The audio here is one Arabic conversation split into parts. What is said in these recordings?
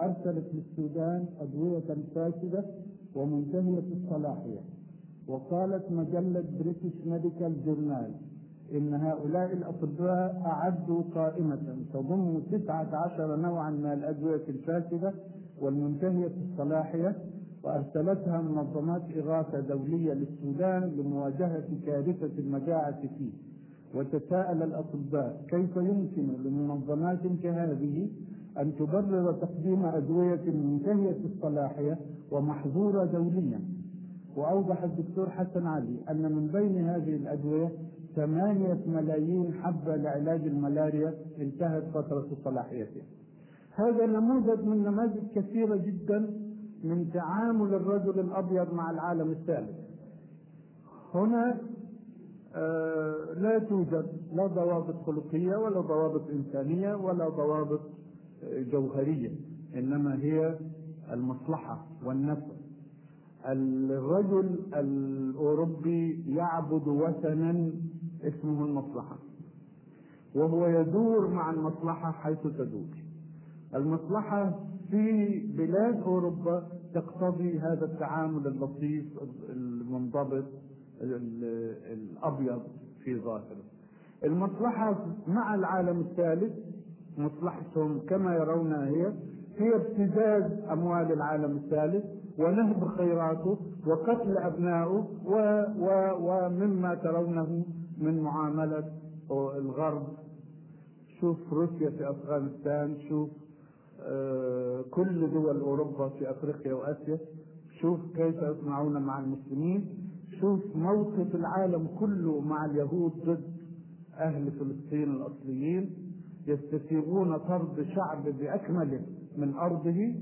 أرسلت للسودان أدوية فاسدة ومنتهية الصلاحية. وقالت مجلة بريتش ميديكال جورنال إن هؤلاء الأطباء أعدوا قائمة تضم 19 نوعا من الأدوية الفاسدة والمنتهية الصلاحية وأرسلتها منظمات إغاثة دولية للسودان لمواجهة كارثة المجاعة فيه. وتساءل الأطباء كيف يمكن لمنظمات كهذه أن تبرر تقديم أدوية منتهية الصلاحية ومحظورة دوليا وأوضح الدكتور حسن علي أن من بين هذه الأدوية ثمانية ملايين حبة لعلاج الملاريا انتهت فترة صلاحيتها هذا نموذج من نماذج كثيرة جدا من تعامل الرجل الأبيض مع العالم الثالث. هنا آه لا توجد لا ضوابط خلقية ولا ضوابط إنسانية ولا ضوابط جوهرية إنما هي المصلحة والنفع. الرجل الأوروبي يعبد وثنا اسمه المصلحة وهو يدور مع المصلحة حيث تدور. المصلحة في بلاد أوروبا تقتضي هذا التعامل اللطيف المنضبط الأبيض في ظاهره. المصلحة مع العالم الثالث مصلحتهم كما يرونها هي هي ابتزاز أموال العالم الثالث ونهب خيراته وقتل أبنائه و و ومما ترونه من معاملة الغرب. شوف روسيا في أفغانستان شوف آه كل دول أوروبا في أفريقيا وآسيا شوف كيف يصنعون مع المسلمين شوف موقف العالم كله مع اليهود ضد أهل فلسطين الأصليين. يستسيغون طرد شعب بأكمله من أرضه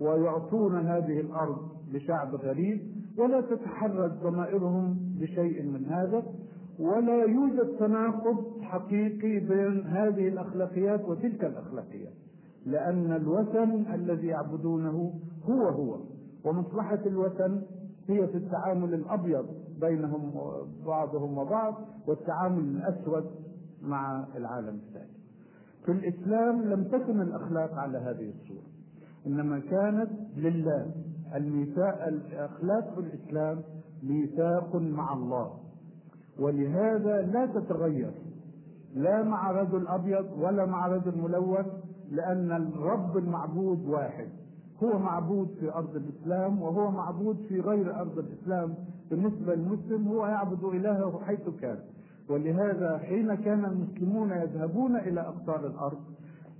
ويعطون هذه الأرض لشعب غريب ولا تتحرك ضمائرهم بشيء من هذا ولا يوجد تناقض حقيقي بين هذه الأخلاقيات وتلك الأخلاقيات لأن الوثن الذي يعبدونه هو هو ومصلحة الوثن هي في التعامل الأبيض بينهم بعضهم وبعض والتعامل الأسود مع العالم الثاني. في الإسلام لم تكن الأخلاق على هذه الصورة إنما كانت لله. الميثاق الأخلاق في الإسلام ميثاق مع الله ولهذا لا تتغير لا مع رجل أبيض ولا مع رجل ملون لأن الرب المعبود واحد. هو معبود في أرض الإسلام وهو معبود في غير أرض الإسلام. بالنسبة للمسلم هو يعبد إلهه حيث كان. ولهذا حين كان المسلمون يذهبون إلى أقطار الأرض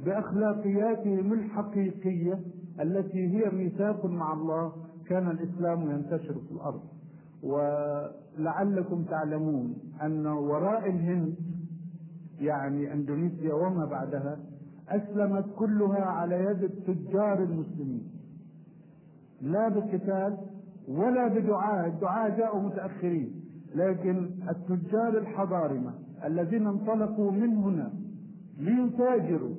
بأخلاقياتهم الحقيقية التي هي ميثاق مع الله كان الإسلام ينتشر في الأرض. ولعلكم تعلمون أن وراء الهند يعني أندونيسيا وما بعدها أسلمت كلها على يد التجار المسلمين. لا بالقتال ولا بدعاء الدعاء جاءوا متأخرين. لكن التجار الحضارمة الذين انطلقوا من هنا ليتاجروا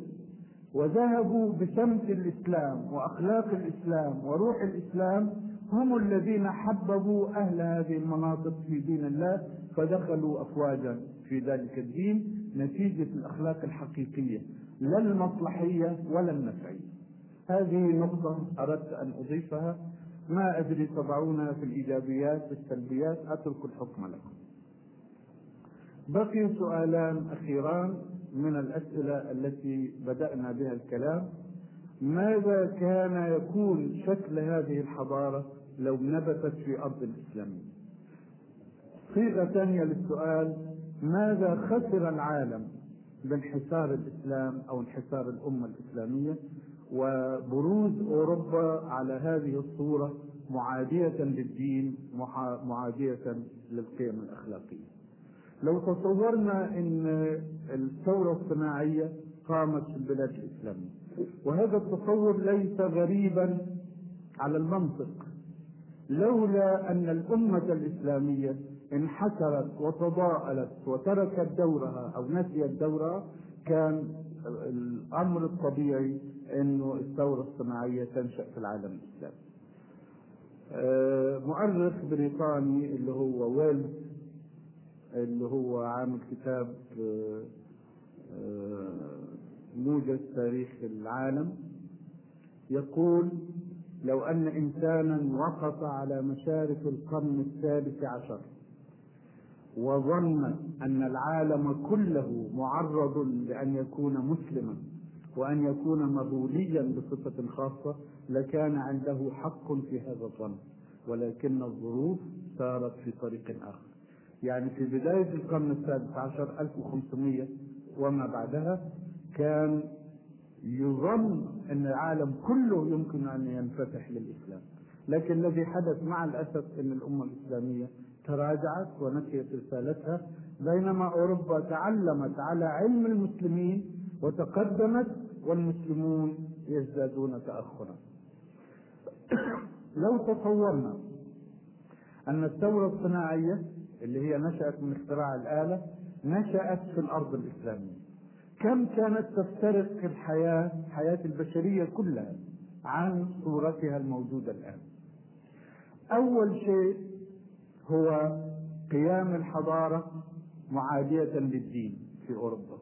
وذهبوا بسمت الإسلام وأخلاق الإسلام وروح الإسلام هم الذين حببوا أهل هذه المناطق في دين الله فدخلوا أفواجا في ذلك الدين نتيجة الأخلاق الحقيقية لا المصلحية ولا النفعية. هذه نقطة أردت أن أضيفها. ما أدري تضعونها في الإيجابيات والسلبيات أترك الحكم لكم. بقي سؤالان أخيران من الأسئلة التي بدأنا بها الكلام. ماذا كان يكون شكل هذه الحضارة لو نبتت في أرض الإسلامية صيغة ثانية للسؤال ماذا خسر العالم بانحسار الإسلام أو انحسار الأمة الإسلامية؟ وبروز أوروبا على هذه الصورة معادية للدين معادية للقيم الأخلاقية. لو تصورنا أن الثورة الصناعية قامت في البلاد الإسلامية وهذا التصور ليس غريبا على المنطق لولا أن الأمة الإسلامية انحسرت وتضاءلت وتركت دورها أو نسيت دورها كان الأمر الطبيعي أنه الثورة الصناعية تنشأ في العالم الإسلامي. مؤرخ بريطاني اللي هو ويلز اللي هو عامل كتاب موجز تاريخ العالم يقول لو أن إنسانا وقف على مشارف القرن الثالث عشر وظن أن العالم كله معرض لأن يكون مسلما وأن يكون مغوليا بصفة خاصة لكان عنده حق في هذا الظن ولكن الظروف سارت في طريق آخر. يعني في بداية القرن السادس عشر 1500 وما بعدها كان يظن أن العالم كله يمكن أن ينفتح للإسلام. لكن الذي حدث مع الأسف أن الأمة الإسلامية تراجعت ونسيت رسالتها. بينما أوروبا تعلمت على علم المسلمين وتقدمت والمسلمون يزدادون تأخرا. لو تصورنا أن الثورة الصناعية اللي هي نشأت من اختراع الآلة نشأت في الأرض الإسلامية. كم كانت تفترق الحياة حياة البشرية كلها عن صورتها الموجودة الآن. أول شيء هو قيام الحضارة معادية للدين في أوروبا.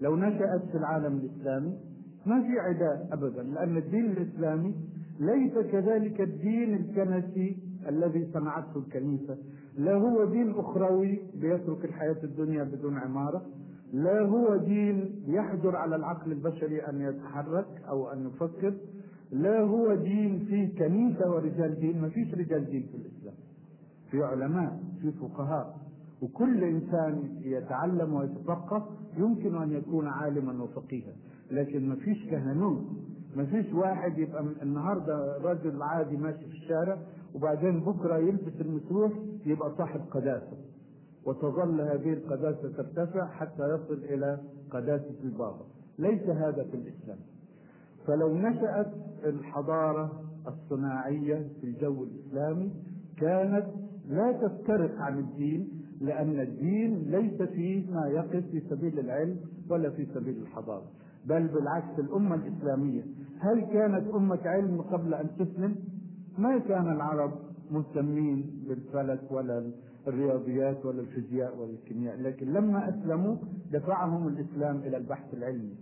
لو نشأت في العالم الإسلامي ما في عداء أبدا لأن الدين الإسلامي ليس كذلك الدين الكنسي الذي صنعته الكنيسة. لا هو دين أخروي بيترك الحياة الدنيا بدون عمارة لا هو دين يحجر على العقل البشري أن يتحرك أو أن يفكر لا هو دين فيه كنيسة ورجال دين ما فيش رجال دين في الإسلام. في علماء في فقهاء. وكل إنسان يتعلم ويتفقه يمكن أن يكون عالما وفقيها. لكن ما فيش كهنوت. ما فيش واحد يبقى النهارده رجل عادي ماشي في الشارع وبعدين بكرة يلبس المسروح يبقى صاحب قداسة. وتظل هذه القداسة ترتفع حتى يصل إلى قداسة البابا. ليس هذا في الإسلام. فلو نشأت الحضارة الصناعية في الجو الإسلامي كانت لا تفترق عن الدين لأن الدين ليس فيه ما يقف في سبيل العلم ولا في سبيل الحضارة بل بالعكس الأمة الإسلامية. هل كانت أمة علم قبل أن تسلم؟ ما كان العرب مهتمين بالفلك ولا الرياضيات ولا الفيزياء ولا الكيمياء لكن لما أسلموا دفعهم الإسلام إلى البحث العلمي.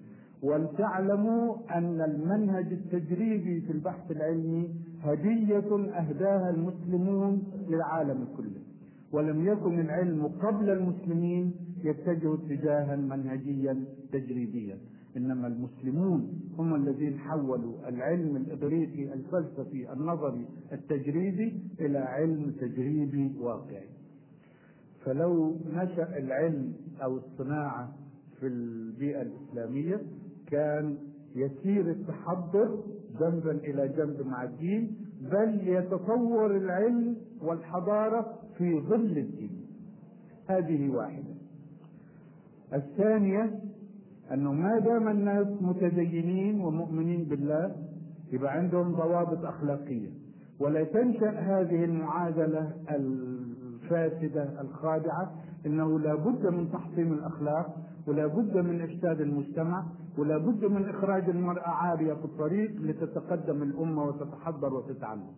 ولتعلموا أن المنهج التجريبي في البحث العلمي هدية أهداها المسلمون للعالم كله. ولم يكن العلم قبل المسلمين يتجه اتجاها منهجيا تجريبيا إنما المسلمون هم الذين حولوا العلم الاغريقي الفلسفي النظري التجريبي إلى علم تجريبي واقعي. فلو نشأ العلم أو الصناعة في البيئة الإسلامية كان يسير التحضر جنبا إلى جنب مع الدين بل يتطور العلم والحضارة في ظل الدين. هذه واحدة. الثانية أنه ما دام الناس متدينين ومؤمنين بالله يبقى عندهم ضوابط أخلاقية. ولا تنشأ هذه المعادلة الفاسدة الخادعة إنه لا بد من تحطيم الأخلاق ولا بد من افساد المجتمع ولا بد من إخراج المرأة عارية في الطريق لتتقدم الأمة وتتحضر وتتعلم.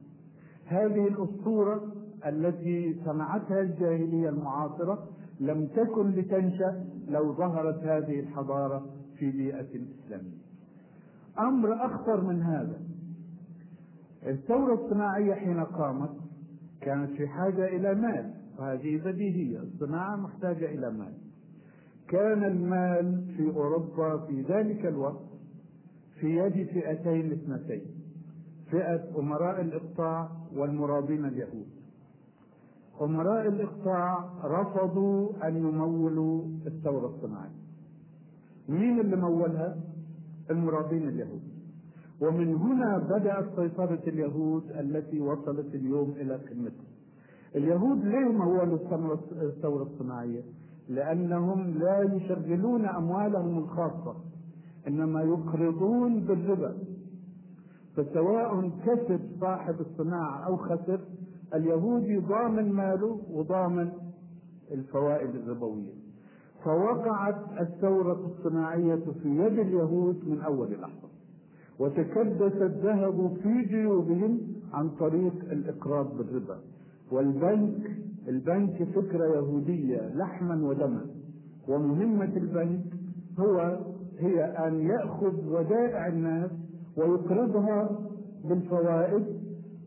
هذه الأسطورة التي صنعتها الجاهلية المعاصرة لم تكن لتنشأ لو ظهرت هذه الحضارة في بيئة إسلامية. أمر أخطر من هذا. الثورة الصناعية حين قامت كانت في حاجة إلى مال وهذه بديهية. الصناعة محتاجة إلى مال. كان المال في أوروبا في ذلك الوقت في يد فئتين اثنتين فئة أمراء الإقطاع والمرابين اليهود أمراء الإقطاع رفضوا أن يمولوا الثورة الصناعية مين اللي مولها؟ المرابين اليهود ومن هنا بدأت سيطرة اليهود التي وصلت اليوم إلى قمتها اليهود ليه مولوا الثورة الصناعية؟ لأنهم لا يشغلون أموالهم الخاصة إنما يقرضون بالربا. فسواء كسب صاحب الصناعة أو خسر اليهودي ضامن ماله وضامن الفوائد الربوية. فوقعت الثورة الصناعية في يد اليهود من أول لحظة وتكدس الذهب في جيوبهم عن طريق الإقراض بالربا. والبنك البنك فكرة يهودية لحما ودما. ومهمة البنك هو هي أن يأخذ ودائع الناس ويقرضها بالفوائد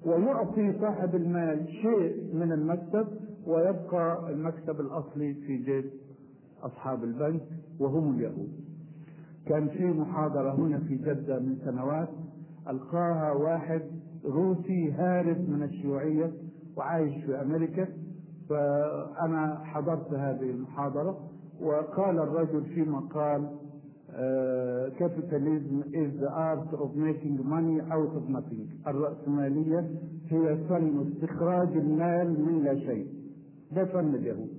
ويعطي صاحب المال شيء من المكسب ويبقى المكسب الأصلي في جيب أصحاب البنك وهم اليهود. كان في محاضرة هنا في جدة من سنوات ألقاها واحد روسي هارب من الشيوعية وعايش في أمريكا. فأنا حضرت هذه المحاضرة وقال الرجل في مقال كابيتاليزم is the art of making money out of nothing. الرأسمالية هي فن استخراج المال من لا شيء. ده فن اليهود.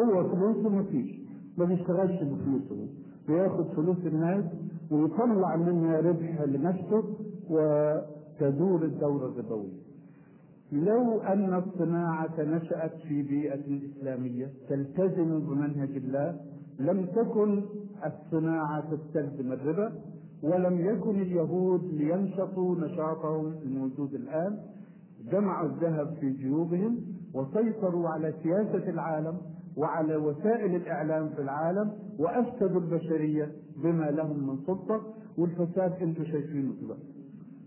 هو فلوسه ما فيش ما بيشتغلش بفلوسه. بياخد فلوس الناس ويطلع منها ربح لنفسه وتدور الدورة الربوية. لو أن الصناعة نشأت في بيئة إسلامية تلتزم بمنهج الله لم تكن الصناعة تستلزم الربا ولم يكن اليهود لينشطوا نشاطهم الموجود الآن جمعوا الذهب في جيوبهم وسيطروا على سياسة العالم وعلى وسائل الإعلام في العالم وأفسدوا البشرية بما لهم من سلطة والفساد أنتم شايفينه دلوقتي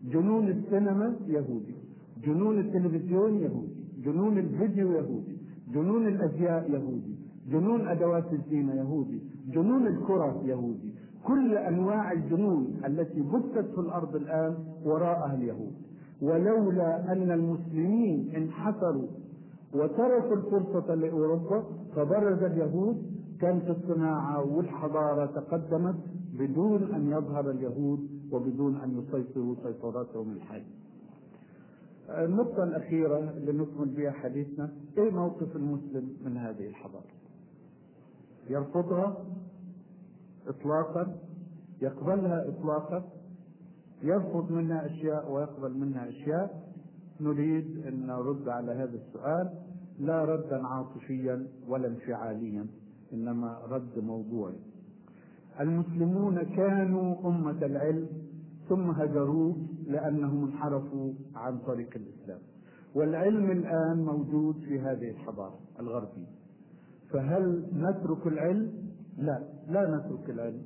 جنون السينما يهودي. جنون التلفزيون يهودي جنون الفيديو يهودي جنون الأزياء يهودي جنون أدوات الزينة يهودي جنون الكرة يهودي. كل أنواع الجنون التي بثت في الأرض الآن وراءها اليهود. ولولا أن المسلمين انحسروا وتركوا الفرصة لأوروبا فبرز اليهود كانت الصناعة والحضارة تقدمت بدون أن يظهر اليهود وبدون أن يسيطروا سيطرتهم الحاليه النقطة الأخيرة اللي نكمل بها حديثنا إيه موقف المسلم من هذه الحضارة؟ يرفضها إطلاقا يقبلها إطلاقا يرفض منها أشياء ويقبل منها أشياء نريد أن نرد على هذا السؤال لا ردا عاطفيا ولا انفعاليا إنما رد موضوعي المسلمون كانوا أمة العلم ثم هجروه لأنهم انحرفوا عن طريق الإسلام. والعلم الآن موجود في هذه الحضارة الغربية. فهل نترك العلم؟ لا لا نترك العلم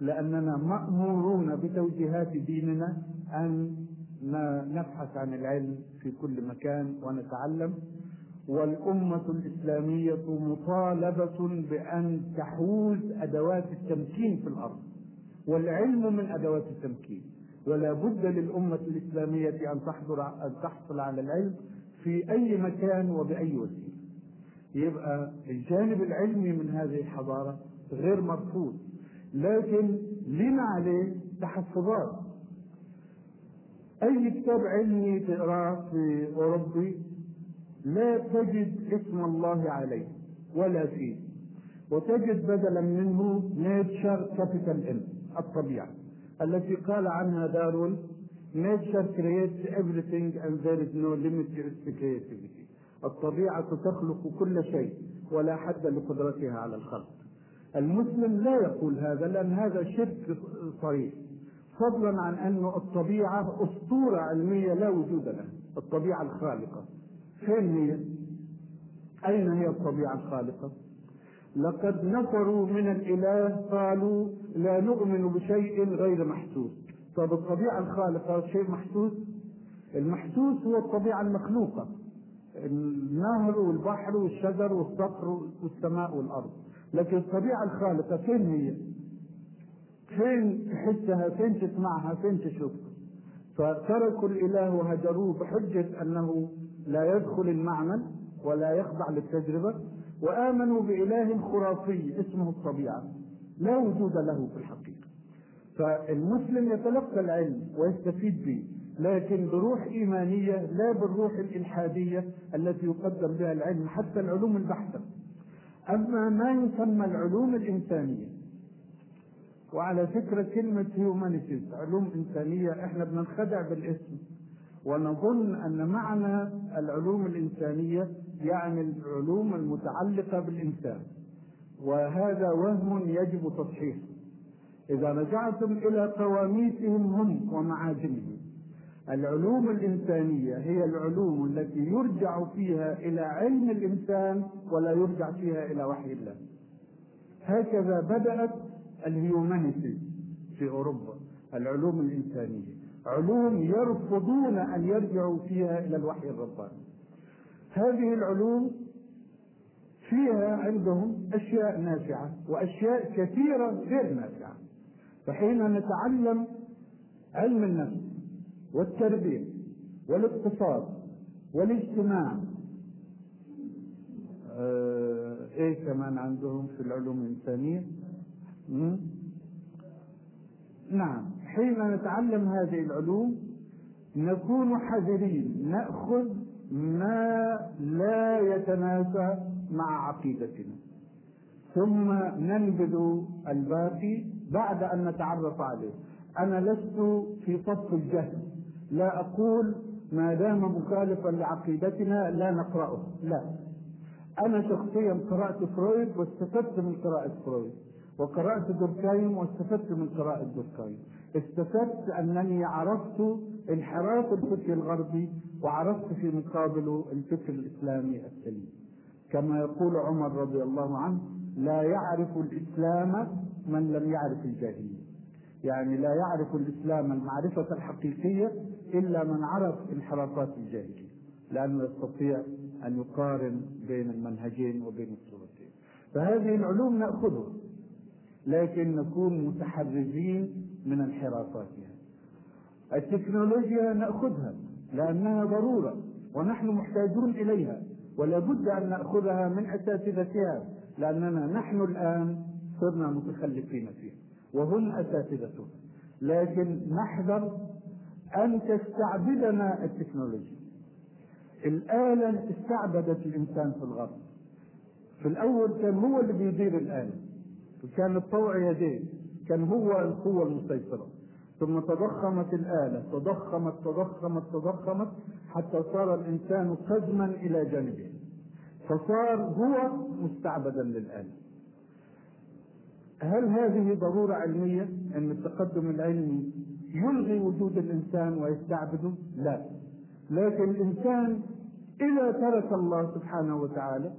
لأننا مأمورون بتوجيهات ديننا أن نبحث عن العلم في كل مكان ونتعلم. والأمة الإسلامية مطالبة بأن تحوز أدوات التمكين في الأرض. والعلم من أدوات التمكين. ولا بد للأمة الإسلامية أن تحضر أن تحصل على العلم في أي مكان وبأي وسيلة. يبقى الجانب العلمي من هذه الحضارة غير مرفوض، لكن لما عليه تحفظات. أي كتاب علمي تقرأه في أوروبي لا تجد اسم الله عليه ولا فيه وتجد بدلا منه Nature capital N الطبيعة التي قال عنها دارون nature creates everything and there is no limit to الطبيعة تخلق كل شيء ولا حد لقدرتها على الخلق. المسلم لا يقول هذا لأن هذا شرك صريح. فضلا عن أن الطبيعة أسطورة علمية لا وجود لها. الطبيعة الخالقة. فين هي؟ أين هي الطبيعة الخالقة؟ لقد نفروا من الإله قالوا لا نؤمن بشيء غير محسوس. طب الطبيعة الخالقة شيء محسوس؟ المحسوس هو الطبيعة المخلوقة. النهر والبحر والشجر والصخر والسماء والأرض. لكن الطبيعة الخالقة فين هي؟ فين تحسها؟ فين تسمعها؟ فين تشوفها؟ فتركوا الإله وهجروه بحجة أنه لا يدخل المعمل ولا يخضع للتجربة. وآمنوا بإله خرافي اسمه الطبيعة. لا وجود له في الحقيقة. فالمسلم يتلقى العلم ويستفيد به لكن بروح إيمانية لا بالروح الإلحادية التي يقدم بها العلم حتى العلوم البحتة. أما ما يسمى العلوم الإنسانية وعلى فكرة كلمة هيومانيتيز علوم إنسانية إحنا بننخدع بالاسم ونظن أن معنى العلوم الإنسانية يعني العلوم المتعلقة بالإنسان وهذا وهم يجب تصحيحه. إذا رجعتم إلى قواميسهم هم ومعاجمهم العلوم الإنسانية هي العلوم التي يرجع فيها إلى علم الإنسان ولا يرجع فيها إلى وحي الله. هكذا بدأت الهيومانيتي في أوروبا العلوم الإنسانية. علوم يرفضون أن يرجعوا فيها إلى الوحي الرباني. هذه العلوم فيها عندهم أشياء نافعة وأشياء كثيرة غير نافعة. فحين نتعلم علم النفس والتربية والاقتصاد والاجتماع آه إيه كمان عندهم في العلوم الإنسانية؟ نعم حين نتعلم هذه العلوم نكون حذرين نأخذ ما لا يتنافى مع عقيدتنا. ثم ننبذ الباقي بعد أن نتعرف عليه. أنا لست في صف الجهل. لا أقول ما دام مخالفا لعقيدتنا لا نقرأه. لا. أنا شخصيا قرأت فرويد واستفدت من قراءة فرويد وقرأت دوركايم واستفدت من قراءة دوركايم. استفدت أنني عرفت انحراف الفكر الغربي وعرفت في مقابله الفكر الإسلامي السليم. كما يقول عمر رضي الله عنه لا يعرف الإسلام من لم يعرف الجاهلية. يعني لا يعرف الإسلام المعرفة الحقيقية إلا من عرف انحرافات الجاهلية. لأنه يستطيع أن يقارن بين المنهجين وبين الصورتين. فهذه العلوم نأخذها. لكن نكون متحرزين من انحرافاتها. التكنولوجيا نأخذها لأنها ضرورة ونحن محتاجون إليها ولا بد أن نأخذها من أساتذتها لأننا نحن الآن صرنا متخلفين فيها وهم أساتذتنا. لكن نحذر أن تستعبدنا التكنولوجيا. الآلة استعبدت الإنسان في الغرب في الأول كان هو اللي بيدير الآلة. وكان الطوع يديه كان هو القوة المسيطرة. ثم تضخمت الآلة تضخمت تضخمت تضخمت حتى صار الإنسان قزما إلى جانبه. فصار هو مستعبدا للآلة. هل هذه ضرورة علمية أن التقدم العلمي يلغي وجود الإنسان ويستعبده؟ لا. لكن الإنسان إذا ترك الله سبحانه وتعالى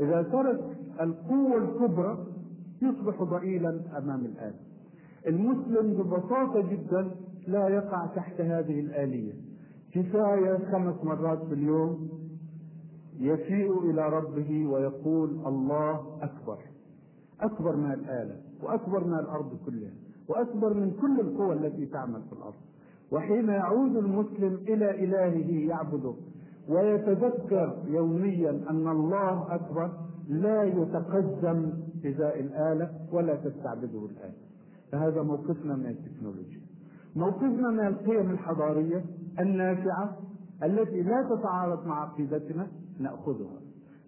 إذا ترك القوة الكبرى يصبح ضئيلا أمام الآلة. المسلم ببساطة جدا لا يقع تحت هذه الآلية. كفاية خمس مرات في اليوم يفيء إلى ربه ويقول الله أكبر. أكبر من الآلة وأكبر من الأرض كلها وأكبر من كل القوى التي تعمل في الأرض. وحين يعود المسلم إلى إلهه يعبده ويتذكر يوميا أن الله أكبر لا يتقدم إزاء الآلة ولا تستعبده الآلة. فهذا موقفنا من التكنولوجيا. موقفنا من القيم الحضارية النافعة التي لا تتعارض مع عقيدتنا نأخذها.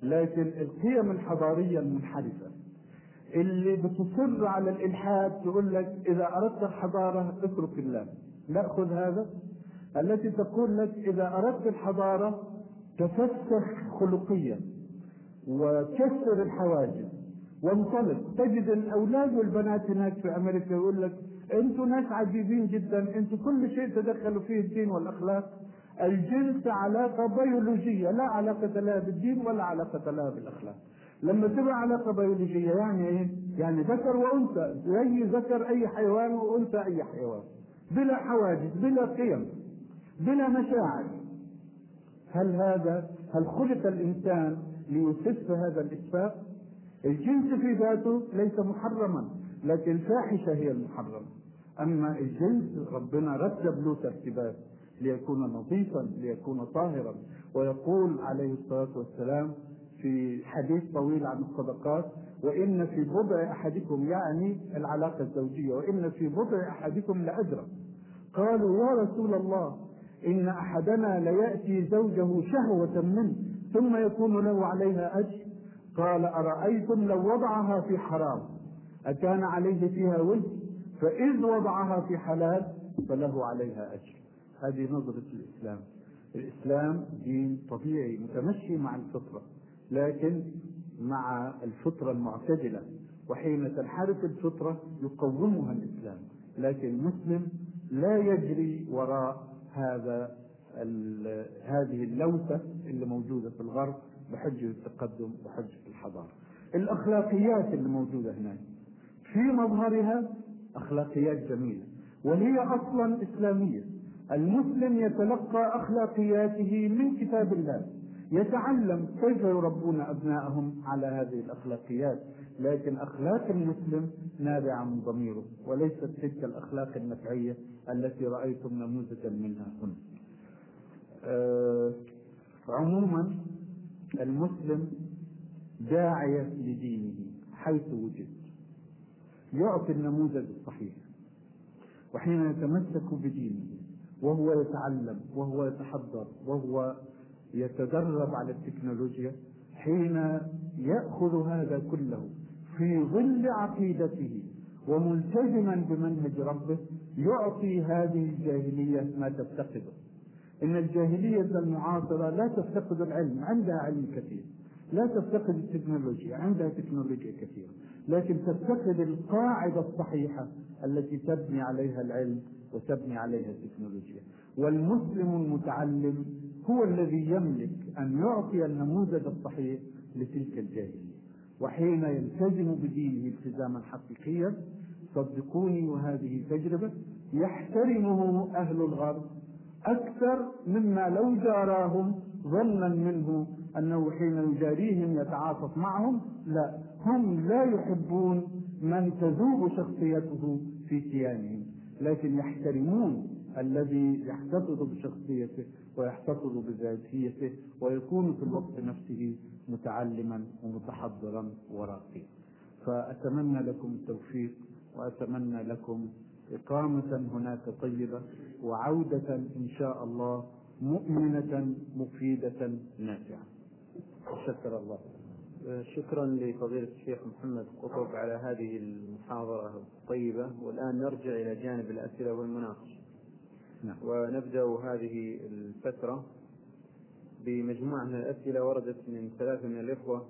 لكن القيم الحضارية المنحرفة اللي بتصر على الإلحاد تقول لك إذا أردت الحضارة اترك الله. نأخذ هذا. التي تقول لك إذا أردت الحضارة تفسخ خلقيا وكسر الحواجز. وانطلق. تجد الأولاد والبنات هناك في أمريكا يقول لك أنتم ناس عجيبين جدا أنتم كل شيء تدخلوا فيه الدين والأخلاق. الجنس علاقة بيولوجية لا علاقة لها بالدين ولا علاقة لها بالأخلاق. لما تبقى علاقة بيولوجية يعني إيه؟ يعني ذكر وأنثى. زي ذكر أي حيوان وأنثى أي حيوان. بلا حواجز بلا قيم بلا مشاعر. هل هذا هل خلق الإنسان ليسف هذا الإسفاف؟ الجنس في ذاته ليس محرما لكن الفاحشة هي المحرمة أما الجنس ربنا رتب له ترتيبات ليكون نظيفا ليكون طاهرا. ويقول عليه الصلاة والسلام في حديث طويل عن الصدقات وإن في بضع أحدكم يعني العلاقة الزوجية وإن في بضع أحدكم لأجرا. قالوا يا رسول الله إن أحدنا ليأتي زوجه شهوة منه ثم يكون له عليها أجر. قال أرأيتم لو وضعها في حرام؟ أكان عليه فيها وجه فإذ وضعها في حلال فله عليها أجر. هذه نظرة الإسلام. الإسلام دين طبيعي متمشي مع الفطرة لكن مع الفطرة المعتدلة. وحين تنحرف الفطرة يقومها الإسلام. لكن المسلم لا يجري وراء هذا هذه اللوثة اللي موجودة في الغرب. بحجة التقدم وحجة الحضارة. الأخلاقيات اللي موجودة هناك في مظهرها أخلاقيات جميلة وهي أصلا إسلامية. المسلم يتلقى أخلاقياته من كتاب الله. يتعلم كيف يربون أبنائهم على هذه الأخلاقيات. لكن أخلاق المسلم نابعة من ضميره وليست تلك الأخلاق النفعية التي رأيتم نموذجا منها هنا. أه عموما المسلم داعية لدينه حيث وجد. يعطي النموذج الصحيح. وحين يتمسك بدينه وهو يتعلم وهو يتحضر وهو يتدرب على التكنولوجيا حين يأخذ هذا كله في ظل عقيدته وملتزما بمنهج ربه يعطي هذه الجاهلية ما تفتقده. إن الجاهلية المعاصرة لا تفتقد العلم عندها علم كثير لا تفتقد التكنولوجيا عندها تكنولوجيا كثيرة لكن تفتقد القاعدة الصحيحة التي تبني عليها العلم وتبني عليها التكنولوجيا. والمسلم المتعلم هو الذي يملك أن يعطي النموذج الصحيح لتلك الجاهلية. وحين يلتزم بدينه التزاما حقيقيا صدقوني وهذه تجربة يحترمه أهل الغرب أكثر مما لو جاراهم ظنا منه أنه حين يجاريهم يتعاطف معهم لا هم لا يحبون من تذوب شخصيته في كيانهم لكن يحترمون الذي يحتفظ بشخصيته ويحتفظ بذاتيته ويكون في الوقت نفسه متعلما ومتحضرا وراقيا. فأتمنى لكم التوفيق وأتمنى لكم إقامة هناك طيبة وعودة إن شاء الله مؤمنة مفيدة نافعة. شكر الله. شكرا لفضيلة الشيخ محمد قطب على هذه المحاضرة الطيبة. والآن نرجع إلى جانب الأسئلة والمناقشة. نعم. ونبدأ هذه الفترة بمجموعة من الأسئلة وردت من ثلاثة من الإخوة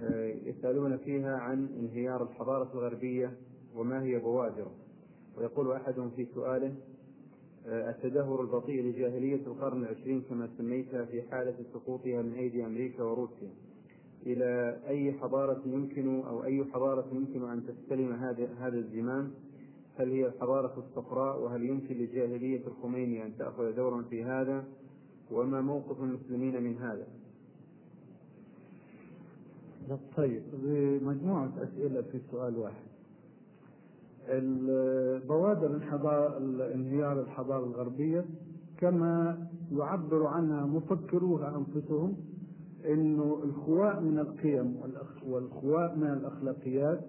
آه، يسألون فيها عن انهيار الحضارة الغربية وما هي بوادره ويقول أحدهم في سؤاله آه، التدهور البطيء لجاهلية القرن العشرين كما سميتها في حالة سقوطها من أيدي أمريكا وروسيا. إلى أي حضارة يمكن أو أي حضارة يمكن أن تستلم هذا هذا الزمام؟ هل هي الحضارة الصفراء وهل يمكن لجاهلية الخميني أن تأخذ دورا في هذا؟ وما موقف المسلمين من هذا؟ طيب مجموعة أسئلة في سؤال واحد. بوادر انهيار الحضارة الغربية كما يعبر عنها مفكروها أنفسهم إنه الخواء من القيم والخواء من الأخلاقيات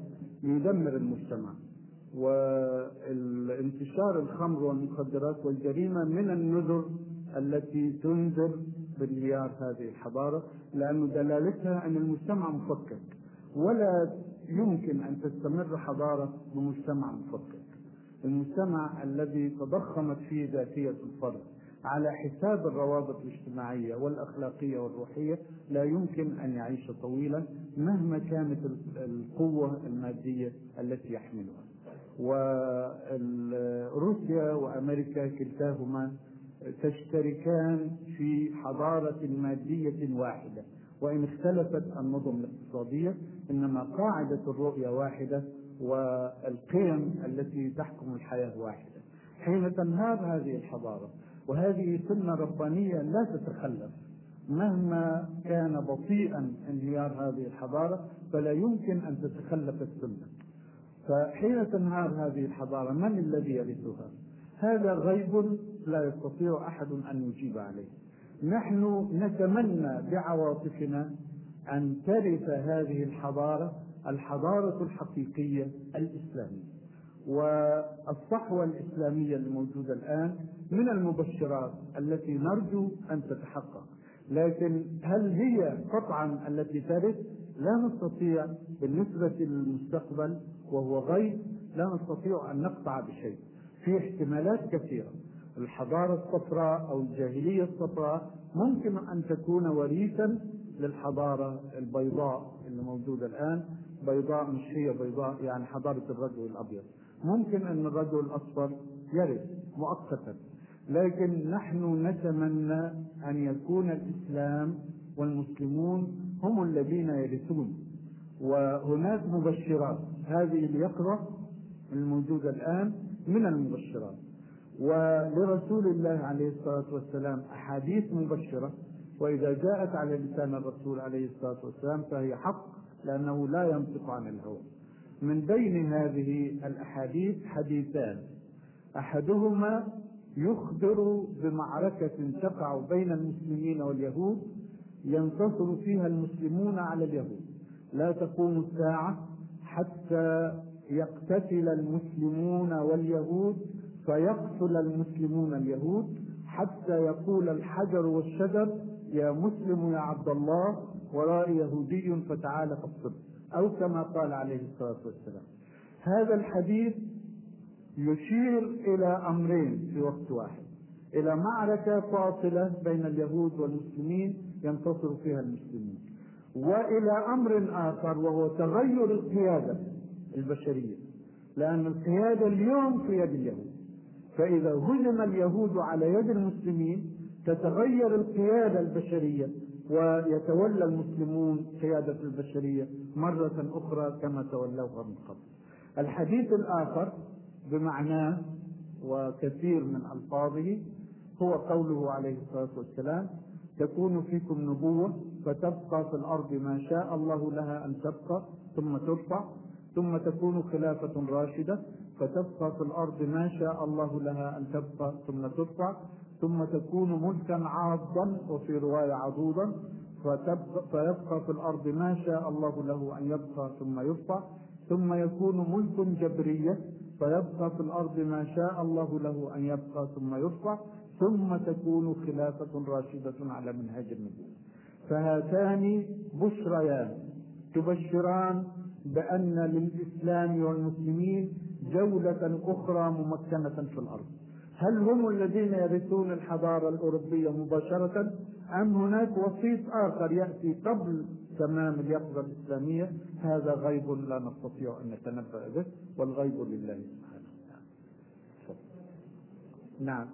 يدمر المجتمع. والانتشار الخمر والمخدرات والجريمة من النذر التي تنذر بانهيار هذه الحضارة لأن دلالتها أن المجتمع مفكك ولا يمكن أن تستمر حضارة بمجتمع مفكك المجتمع الذي تضخمت فيه ذاتية الفرد على حساب الروابط الاجتماعية والأخلاقية والروحية لا يمكن أن يعيش طويلا مهما كانت القوة المادية التي يحملها. وروسيا وأمريكا كلتاهما تشتركان في حضارة مادية واحدة. وإن اختلفت النظم الاقتصادية إنما قاعدة الرؤية واحدة والقيم التي تحكم الحياة واحدة. حين تنهار هذه الحضارة وهذه سنة ربانية لا تتخلف مهما كان بطيئا انهيار هذه الحضارة فلا يمكن أن تتخلف السنة. فحين تنهار هذه الحضارة من الذي يرثها؟ هذا غيب لا يستطيع أحد أن يجيب عليه. نحن نتمنى بعواطفنا أن ترث هذه الحضارة الحضارة الحقيقية الإسلامية. والصحوة الإسلامية الموجودة الآن من المبشرات التي نرجو أن تتحقق. لكن هل هي قطعا التي ترث لا نستطيع بالنسبة للمستقبل وهو غيب لا نستطيع أن نقطع بشيء. في احتمالات كثيرة. الحضارة الصفراء أو الجاهلية الصفراء ممكن أن تكون وريثا للحضارة البيضاء اللي موجودة الآن. بيضاء مش هي بيضاء يعني حضارة الرجل الأبيض. ممكن أن الرجل الأصفر يرث مؤقتا لكن نحن نتمنى أن يكون الإسلام والمسلمون هم الذين يرثون. وهناك مبشرات هذه اليقظة الموجودة الآن من المبشرات. ولرسول الله عليه الصلاة والسلام أحاديث مبشرة. وإذا جاءت على لسان الرسول عليه الصلاة والسلام فهي حق لأنه لا ينطق عن الهوى. من بين هذه الأحاديث حديثان. أحدهما يخبر بمعركة تقع بين المسلمين واليهود ينتصر فيها المسلمون على اليهود. لا تقوم الساعة حتى يقتتل المسلمون واليهود فيقتل المسلمون اليهود حتى يقول الحجر والشجر يا مسلم يا عبد الله ورائي يهودي فتعال فاقتله أو كما قال عليه الصلاة والسلام. هذا الحديث يشير إلى أمرين في وقت واحد. إلى معركة فاصلة بين اليهود والمسلمين ينتصر فيها المسلمين وإلى أمر آخر وهو تغير القيادة البشرية. لأن القيادة اليوم في يد اليهود. فإذا هزم اليهود على يد المسلمين تتغير القيادة البشرية ويتولى المسلمون قيادة البشرية مرة أخرى كما تولوها من قبل. الحديث الآخر بمعناه وكثير من ألفاظه هو قوله عليه الصلاة والسلام تكون فيكم نبوة فتبقى في الأرض ما شاء الله لها أن تبقى ثم ترفع ثم تكون خلافة راشدة فتبقى في الأرض ما شاء الله لها أن تبقى ثم ترفع ثم تكون ملكا عاضا وفي رواية عضوضا فيبقى في الأرض ما شاء الله له أن يبقى ثم يرفع ثم يكون ملك جبرية فيبقى في الأرض ما شاء الله له أن يبقى ثم يرفع ثم تكون خلافة راشدة على منهج النبوة. فهاتان بشريان تبشران بأن للإسلام والمسلمين جولة أخرى ممكنة في الأرض. هل هم الذين يرثون الحضارة الأوروبية مباشرة أم هناك وسيط آخر يأتي قبل تمام اليقظة الإسلامية؟ هذا غيب لا نستطيع أن نتنبأ به والغيب لله سبحانه وتعالى. نعم.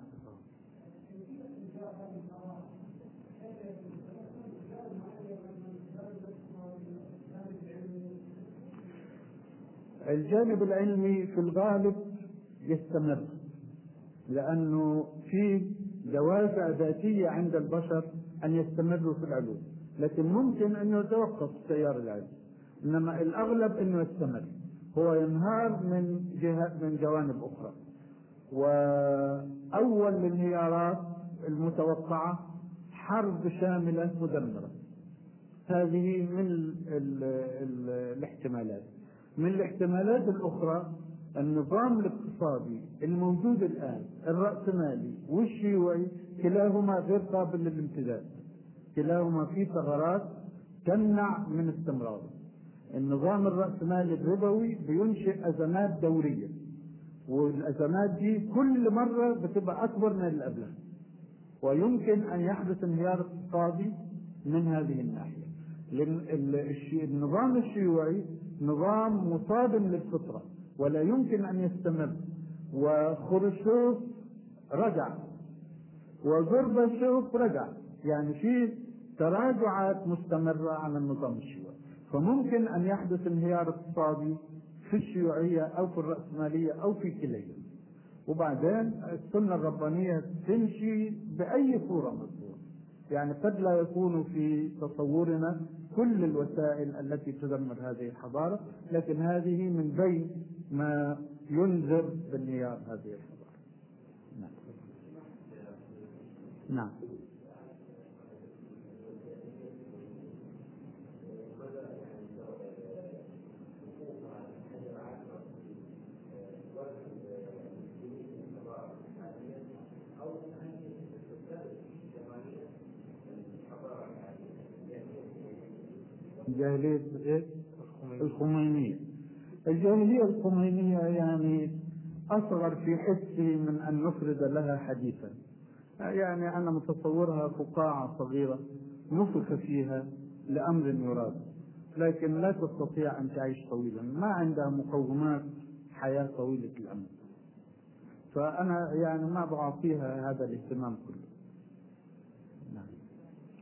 الجانب العلمي في الغالب يستمر. لأنه في دوافع ذاتية عند البشر أن يستمروا في العلوم. لكن ممكن أنه يتوقف التيار العلمي إنما الأغلب أنه يستمر. هو ينهار من جهة من جوانب أخرى. وأول الانهيارات المتوقعة حرب شاملة مدمرة. هذه من ال ال ال الاحتمالات. من الاحتمالات الأخرى النظام الاقتصادي الموجود الآن الرأسمالي والشيوعي كلاهما غير قابل للامتداد. كلاهما في ثغرات تمنع من استمراره النظام الرأسمالي الربوي بينشئ أزمات دورية والأزمات دي كل مرة بتبقى أكبر من اللي قبلها ويمكن أن يحدث انهيار اقتصادي من هذه الناحية. النظام الشيوعي نظام مصادم للفطرة ولا يمكن أن يستمر. وخرشوف رجع. وغرباشوف رجع. يعني في تراجعات مستمرة على النظام الشيوعي. فممكن أن يحدث انهيار اقتصادي في الشيوعية أو في الرأسمالية أو في كليهما وبعدين السنة الربانية تمشي بأي صورة مصورة يعني قد لا يكون في تصورنا كل الوسائل التي تدمر هذه الحضارة لكن هذه من بين ما ينذر بانهيار هذه الحضارة. نعم. نعم. جاهلية؟ الخمينية. الجاهلية الخمينية يعني أصغر في حسي من أن نفرد لها حديثا. يعني أنا متصورها فقاعة صغيرة نفخ فيها لأمر يراد. لكن لا تستطيع أن تعيش طويلا. ما عندها مقومات حياة طويلة الأمد فأنا يعني ما بعطيها هذا الاهتمام كله. نعم.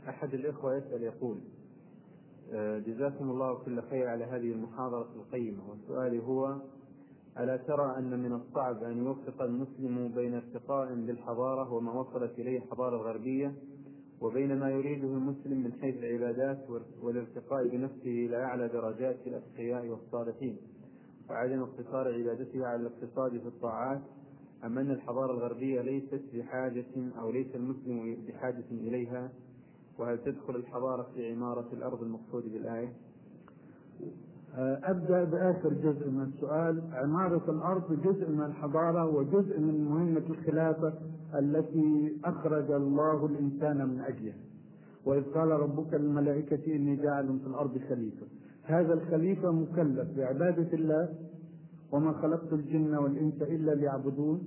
أحد الإخوة يسأل يقول جزاكم الله كل خير على هذه المحاضرة القيمة. وسؤالي هو ألا ترى أن من الصعب أن يوفق المسلم بين ارتقاء بالحضارة وما وصلت إليه الحضارة الغربية وبين ما يريده المسلم من حيث العبادات والارتقاء بنفسه إلى أعلى درجات الأتقياء والصالحين؟ وعدم اقتصار عبادته على الاقتصاد في الطاعات أم أن الحضارة الغربية ليست بحاجة أو ليس المسلم بحاجة إليها؟ وهل تدخل الحضارة في عمارة الأرض المقصود بالآية؟ آه، أبدأ بآخر جزء من السؤال. عمارة الأرض جزء من الحضارة وجزء من مهمة الخلافة التي أخرج الله الإنسان من أجلها. وإذ قال ربك للملائكة إني جاعل في الأرض خليفة. هذا الخليفة مكلف بعبادة الله وما خلقت الجن والإنس إلا ليعبدون.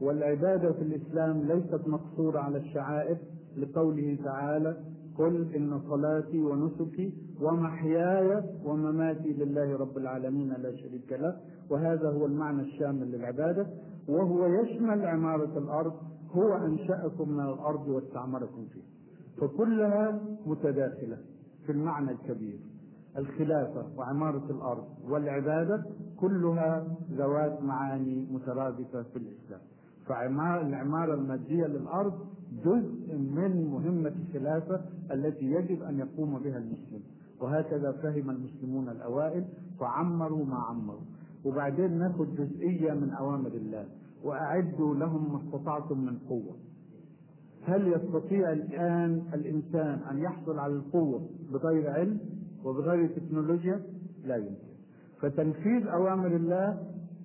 والعبادة في الإسلام ليست مقصورة على الشعائر لقوله تعالى قل إن صلاتي ونسكي ومحياي ومماتي لله رب العالمين لا شريك له. وهذا هو المعنى الشامل للعبادة. وهو يشمل عمارة الأرض. هو أنشأكم من الأرض واستعمركم فيه فكلها متداخلة في المعنى الكبير. الخلافة وعمارة الأرض والعبادة كلها ذوات معاني مترادفة في الإسلام. فالعمارة المادية للأرض جزء من مهمة الخلافة التي يجب أن يقوم بها المسلم. وهكذا فهم المسلمون الأوائل فعمروا ما عمروا. وبعدين ناخذ جزئية من أوامر الله وأعدوا لهم ما استطعتم من قوة. هل يستطيع الآن الإنسان أن يحصل على القوة بغير علم وبغير تكنولوجيا؟ لا يمكن. فتنفيذ أوامر الله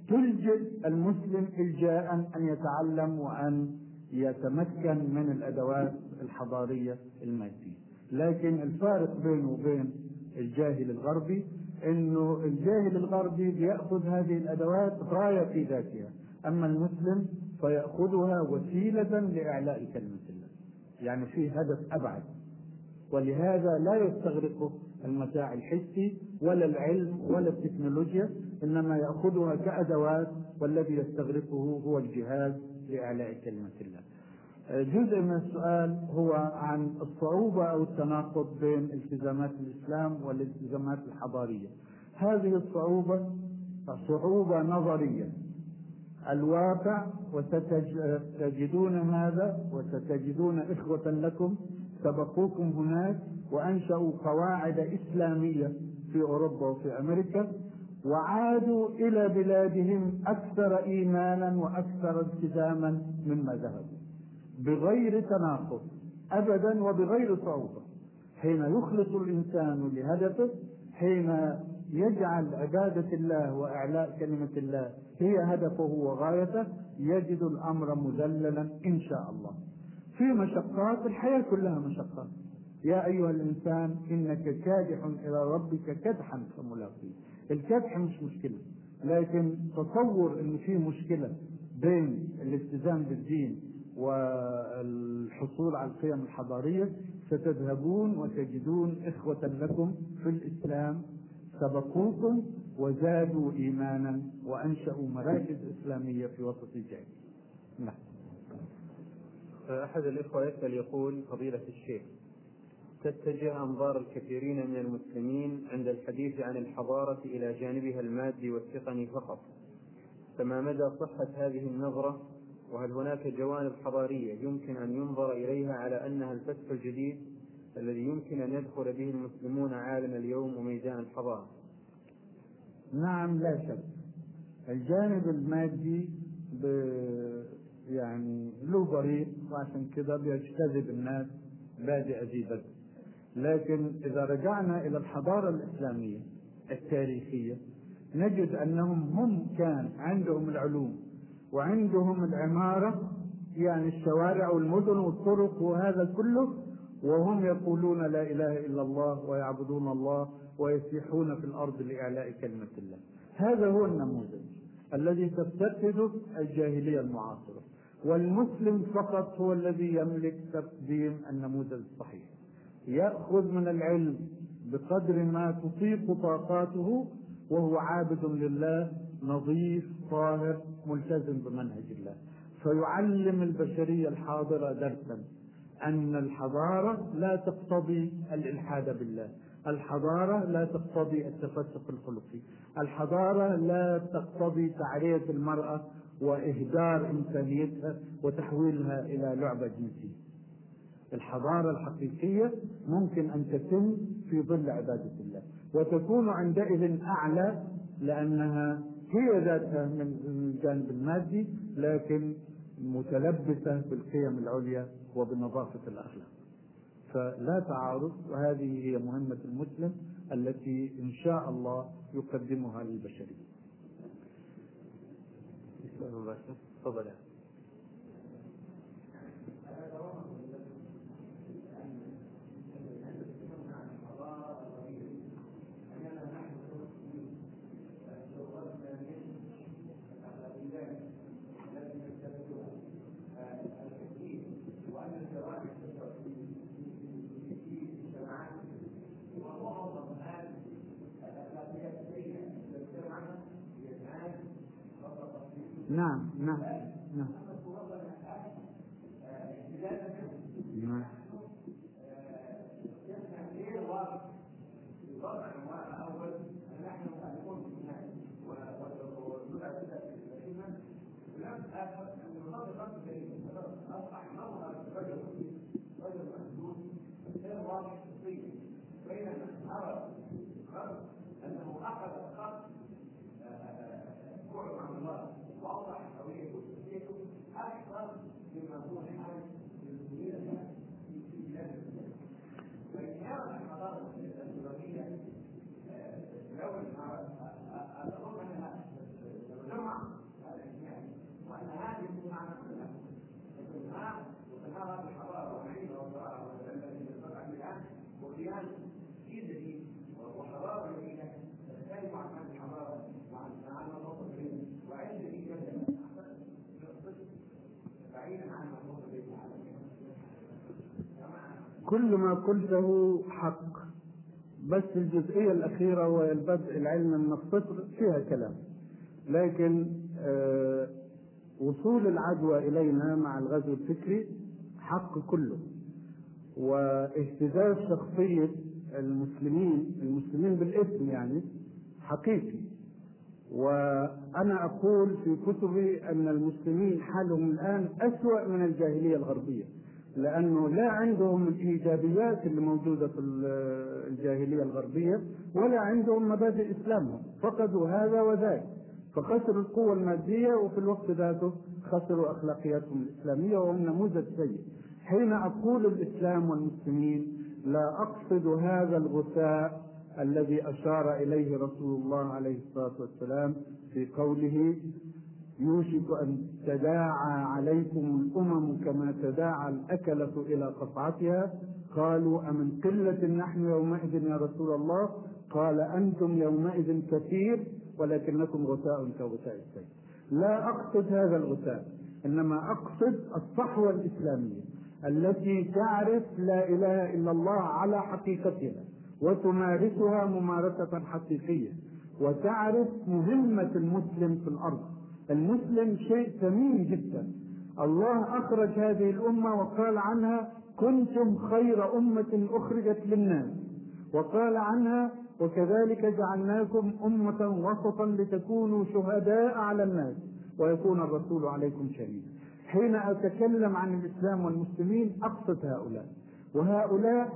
تلجئ المسلم إلجاء أن يتعلم وأن يتمكن من الأدوات الحضارية المادية لكن الفارق بينه وبين الجاهل الغربي إنه الجاهل الغربي بيأخذ هذه الأدوات غاية في ذاتها. أما المسلم فيأخذها وسيلة لإعلاء كلمة الله. يعني في هدف أبعد. ولهذا لا يستغرقه المتاع الحسي ولا العلم ولا التكنولوجيا إنما يأخذها كأدوات والذي يستغرقه هو الجهاد لأعلاء كلمة الله. جزء من السؤال هو عن الصعوبة أو التناقض بين التزامات الإسلام والالتزامات الحضارية. هذه الصعوبة صعوبة نظرية. الواقع وستجدون هذا وستجدون إخوة لكم سبقوكم هناك وأنشأوا قواعد إسلامية في أوروبا وفي أمريكا وعادوا إلى بلادهم أكثر إيمانا وأكثر التزاما مما ذهبوا. بغير تناقض ابدا وبغير صعوبة. حين يخلص الإنسان لهدفه حين يجعل عبادة الله وإعلاء كلمة الله هي هدفه وغايته يجد الأمر مذللا إن شاء الله. في مشقات الحياة كلها مشقات. يا أيها الإنسان إنك كادح إلى ربك كدحا فملاقيه. الكدح مش مشكلة لكن تصور إن في مشكلة بين الالتزام بالدين والحصول على القيم الحضارية ستذهبون وتجدون إخوة لكم في الإسلام سبقوكم وزادوا إيمانا وأنشأوا مراكز إسلامية في وسط الجاهليه. نعم. أحد الإخوة يسأل يقول فضيلة الشيخ تتجه أنظار الكثيرين من المسلمين عند الحديث عن الحضارة إلى جانبها المادي والتقني فقط. فما مدى صحة هذه النظرة؟ وهل هناك جوانب حضارية يمكن أن ينظر إليها على أنها الفتح الجديد الذي يمكن أن يدخل به المسلمون عالم اليوم وميدان الحضارة؟ نعم لا شك. الجانب المادي ب يعني له بريق وعشان كده بيجتذب الناس. بادئ ذي بدء لكن إذا رجعنا إلى الحضارة الإسلامية التاريخية نجد أنهم هم كان عندهم العلوم وعندهم العمارة يعني الشوارع والمدن والطرق وهذا كله وهم يقولون لا إله إلا الله ويعبدون الله ويسيحون في الأرض لإعلاء كلمة الله. هذا هو النموذج الذي تفتقده الجاهلية المعاصرة والمسلم فقط هو الذي يملك تقديم النموذج الصحيح. يأخذ من العلم بقدر ما تطيق طاقاته وهو عابد لله نظيف طاهر ملتزم بمنهج الله. فيعلم البشرية الحاضرة درسا أن الحضارة لا تقتضي الإلحاد بالله. الحضارة لا تقتضي التفتق الخلقي. الحضارة لا تقتضي تعرية المرأة وإهدار إنسانيتها وتحويلها إلى لعبة جنسية. الحضارة الحقيقية ممكن أن تتم في ظل عبادة الله. وتكون عندئذ أعلى لأنها هي ذاتها من الجانب المادي لكن متلبسة بالقيم العليا وبنظافة الأخلاق. فلا تعارض وهذه هي مهمة المسلم التي إن شاء الله يقدمها للبشرية. تفضل. نعم نعم انه اخذ الخط بعد عن الله واوضح هويته وشخصيته أكثر مما هو حال للمسلمين في بلاد الاسلام. فانهيار الحضاره الاسلاميه لو اظن انها تجمع هذا الانهيار وان هذه معنى انهار وانهار هذه الحضاره ونعيمها وزراعها التي نستطيع الان وقيام جيل جديد وحضاره جديده تختلف عن هذه الحضاره وعن عن النقطه وعند في بعيدا عن النقطه كل ما قلته حق. بس الجزئية الأخيرة وهي البدء العلم من الصفر فيها كلام. لكن آه وصول العدوى إلينا مع الغزو الفكري حق كله. واهتزاز شخصية المسلمين المسلمين بالاسم يعني حقيقي. وأنا أقول في كتبي أن المسلمين حالهم الآن أسوأ من الجاهلية الغربية. لأنه لا عندهم الإيجابيات اللي موجودة في الجاهلية الغربية ولا عندهم مبادئ إسلامهم. فقدوا هذا وذاك. فخسروا القوة المادية وفي الوقت ذاته خسروا أخلاقياتهم الإسلامية وهم نموذج سيء. حين أقول الإسلام والمسلمين لا أقصد هذا الغثاء الذي أشار إليه رسول الله عليه الصلاة والسلام في قوله يوشك أن تداعى عليكم الأمم كما تداعى الأكلة إلى قطعتها. قالوا أمن قلة نحن يومئذ يا رسول الله؟ قال أنتم يومئذ كثير ولكنكم غثاء كغثاء السيل لا أقصد هذا الغثاء إنما أقصد الصحوة الإسلامية التي تعرف لا إله إلا الله على حقيقتها وتمارسها ممارسة حقيقية وتعرف مهمة المسلم في الأرض. المسلم شيء ثمين جدا. الله أخرج هذه الأمة وقال عنها كنتم خير أمة أخرجت للناس. وقال عنها وكذلك جعلناكم أمة وسطا لتكونوا شهداء على الناس. ويكون الرسول عليكم شهيدا. حين أتكلم عن الإسلام والمسلمين أقصد هؤلاء. وهؤلاء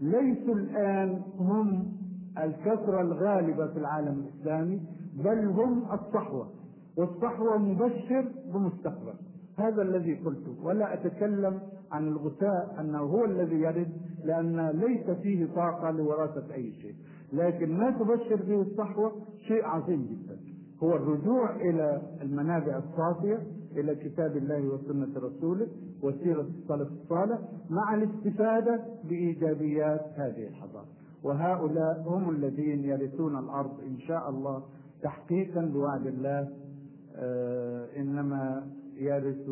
ليسوا الآن هم الكثرة الغالبة في العالم الإسلامي بل هم الصحوة. والصحوة مبشر بمستقبل. هذا الذي قلته. ولا أتكلم عن الغثاء أنه هو الذي يرد لأن ليس فيه طاقة لوراثة أي شيء. لكن ما تبشر به الصحوة شيء عظيم جدا. هو الرجوع إلى المنابع الصافية إلى كتاب الله وسنة رسوله وسيرة السلف الصالح مع الاستفادة بإيجابيات هذه الحضارة. وهؤلاء هم الذين يرثون الأرض إن شاء الله تحقيقا لوعد الله إنما يرث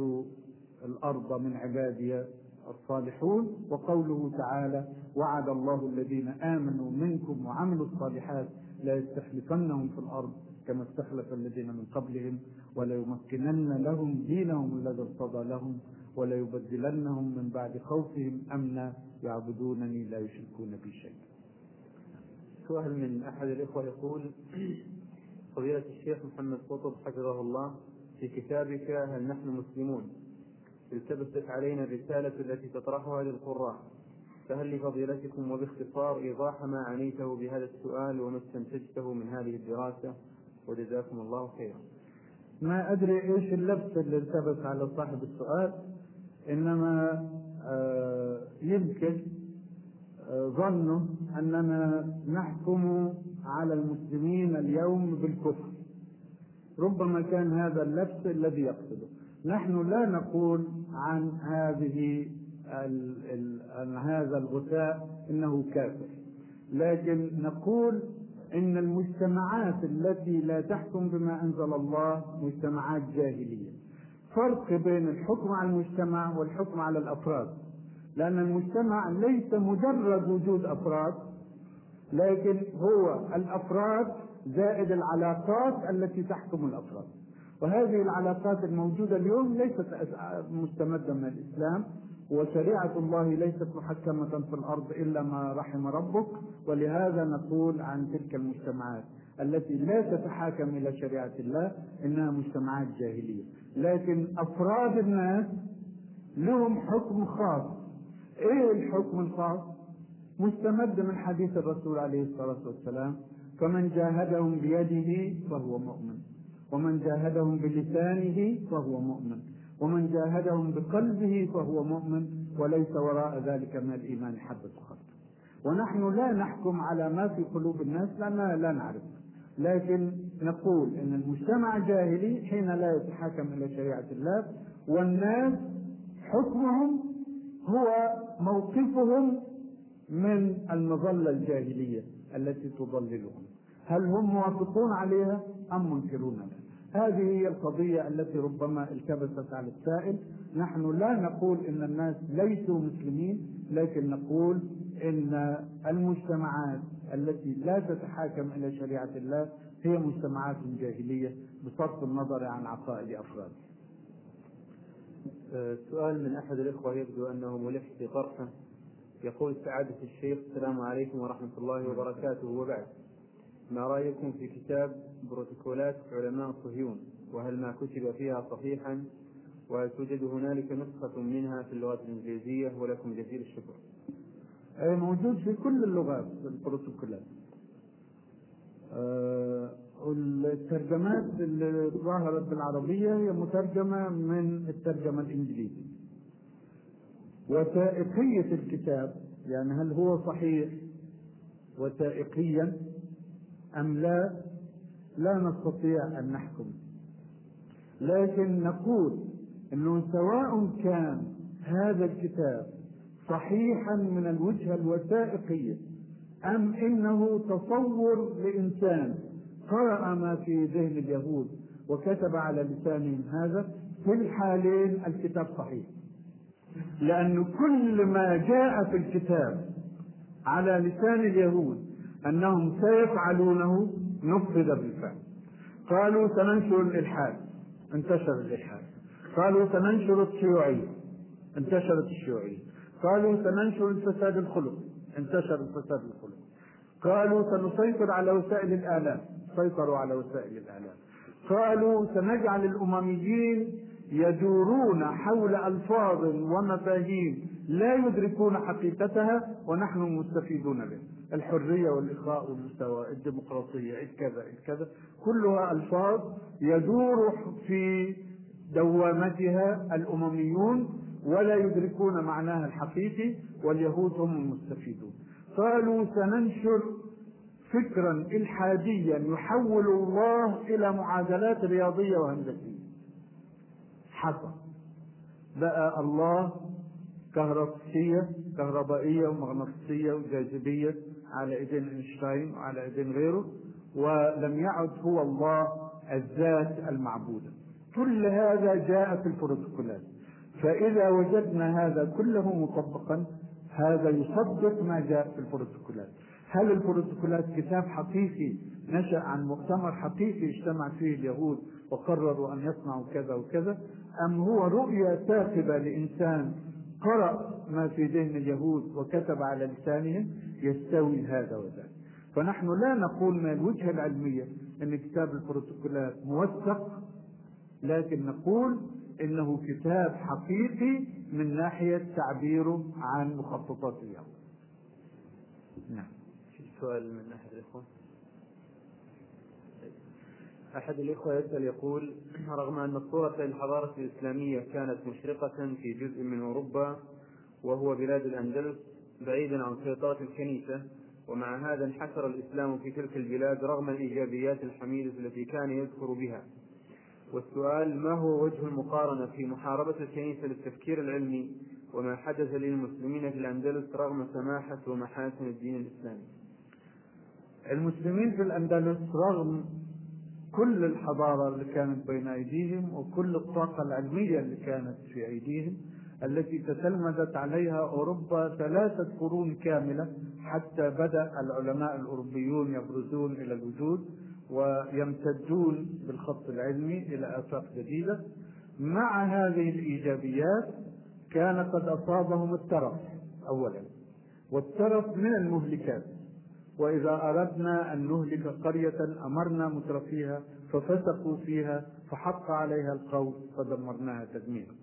الأرض من عبادي الصالحون وقوله تعالى وعد الله الذين آمنوا منكم وعملوا الصالحات لا يستخلفنهم في الأرض كما استخلف الذين من قبلهم وليمكنن لهم دينهم الذي ارتضى لهم وليبدلنهم من بعد خوفهم أمنا يعبدونني لا يشركون بي شيئا. سؤال من أحد الإخوة يقول فضيلة الشيخ محمد قطب حفظه الله في كتابك هل نحن مسلمون؟ التبست علينا الرسالة التي تطرحها للقراء. فهل لفضيلتكم وباختصار إيضاح ما عنيته بهذا السؤال وما استنتجته من هذه الدراسة؟ وجزاكم الله خيرا. ما أدري إيش اللبس اللي التبس على صاحب السؤال إنما آه يمكن آه ظنوا أننا نحكم على المسلمين اليوم بالكفر. ربما كان هذا اللبس الذي يقصده. نحن لا نقول عن هذه ال ال عن هذا الغثاء إنه كافر. لكن نقول إن المجتمعات التي لا تحكم بما أنزل الله مجتمعات جاهلية. فرق بين الحكم على المجتمع والحكم على الأفراد. لأن المجتمع ليس مجرد وجود أفراد. لكن هو الأفراد زائد العلاقات التي تحكم الأفراد. وهذه العلاقات الموجودة اليوم ليست مستمدة من الإسلام وشريعة الله ليست محكمة في الأرض إلا ما رحم ربك. ولهذا نقول عن تلك المجتمعات التي لا تتحاكم إلى شريعة الله إنها مجتمعات جاهلية. لكن أفراد الناس لهم حكم خاص. إيه الحكم الخاص؟ مستمد من حديث الرسول عليه الصلاة والسلام فمن جاهدهم بيده فهو مؤمن ومن جاهدهم بلسانه فهو مؤمن ومن جاهدهم بقلبه فهو مؤمن وليس وراء ذلك من الإيمان حبه خردل ونحن لا نحكم على ما في قلوب الناس لاننا لا نعرف لكن نقول إن المجتمع جاهلي حين لا يتحاكم إلى شريعة الله والناس حكمهم هو موقفهم من المظلة الجاهلية التي تضللهم. هل هم موافقون عليها أم منكرون لها هذه هي القضية التي ربما التبست على السائل. نحن لا نقول إن الناس ليسوا مسلمين لكن نقول إن المجتمعات التي لا تتحاكم إلى شريعة الله هي مجتمعات جاهلية بصرف النظر عن عقائد أفراد. سؤال من أحد الإخوة يبدو أنه ملح في طرحه. يقول سعادة الشيخ السلام عليكم ورحمة الله وبركاته. وبعد ما رأيكم في كتاب بروتوكولات علماء صهيون؟ وهل ما كتب فيها صحيحا؟ وهل توجد هنالك نسخة منها في اللغة الإنجليزية؟ ولكم جزيل الشكر. أي موجود في كل اللغات البروتوكولات. أه الترجمات اللي ظهرت بالعربية هي مترجمة من الترجمة الإنجليزية. وثائقية الكتاب يعني هل هو صحيح وثائقيا أم لا؟ لا نستطيع أن نحكم. لكن نقول أنه سواء كان هذا الكتاب صحيحا من الوجهة الوثائقية أم إنه تصور لإنسان قرأ ما في ذهن اليهود وكتب على لسانهم هذا في الحالين الكتاب صحيح. لأن كل ما جاء في الكتاب على لسان اليهود أنهم سيفعلونه نفذ بالفعل. قالوا سننشر الإلحاد. انتشر الإلحاد. قالوا سننشر الشيوعية. انتشرت الشيوعية. قالوا سننشر الفساد الخلق. انتشر الفساد الخلق. قالوا سنسيطر على وسائل الآلام. سيطروا على وسائل الآلام. قالوا سنجعل الأمميين يدورون حول ألفاظ ومفاهيم لا يدركون حقيقتها ونحن مستفيدون به. الحرية والإخاء والمستوى الديمقراطية الكذا الكذا كلها ألفاظ يدور في دوامتها الأمميون ولا يدركون معناها الحقيقي واليهود هم المستفيدون. قالوا سننشر فكرا إلحاديا يحول الله إلى معادلات رياضية وهندسية. حصل بقى الله كهربائية كهربائية ومغناطيسية وجاذبية على إيدين أينشتاين وعلى إيدين غيره ولم يعد هو الله الذات المعبودة. كل هذا جاء في البروتوكولات. فإذا وجدنا هذا كله مطبقا هذا يصدق ما جاء في البروتوكولات. هل البروتوكولات كتاب حقيقي نشأ عن مؤتمر حقيقي اجتمع فيه اليهود وقرروا أن يصنعوا كذا وكذا؟ أم هو رؤية ثاقبة لإنسان قرأ ما في ذهن اليهود وكتب على لسانهم؟ يستوي هذا وذاك. فنحن لا نقول من الوجهة العلمية أن كتاب البروتوكولات موثق لكن نقول إنه كتاب حقيقي من ناحية تعبيره عن مخططات اليوم نعم. في سؤال من أحد الإخوة. أحد الإخوة يسأل يقول رغم أن الصورة للحضارة الإسلامية كانت مشرقة في جزء من أوروبا وهو بلاد الأندلس بعيدا عن سيطرة الكنيسة ومع هذا انحسر الإسلام في تلك البلاد رغم الإيجابيات الحميدة التي كان يذكر بها. والسؤال ما هو وجه المقارنة في محاربة الكنيسة للتفكير العلمي وما حدث للمسلمين في الأندلس رغم سماحة ومحاسن الدين الإسلامي؟ المسلمين في الأندلس رغم كل الحضارة اللي كانت بين أيديهم وكل الطاقة العلمية اللي كانت في أيديهم التي تتلمذت عليها أوروبا ثلاثة قرون كاملة حتى بدأ العلماء الأوروبيون يبرزون إلى الوجود ويمتدون بالخط العلمي إلى آفاق جديدة. مع هذه الإيجابيات كان قد أصابهم الترف أولا والترف من المهلكات. وإذا أردنا أن نهلك قرية أمرنا مترفيها ففسقوا فيها فحق عليها القول فدمرناها تدميرا.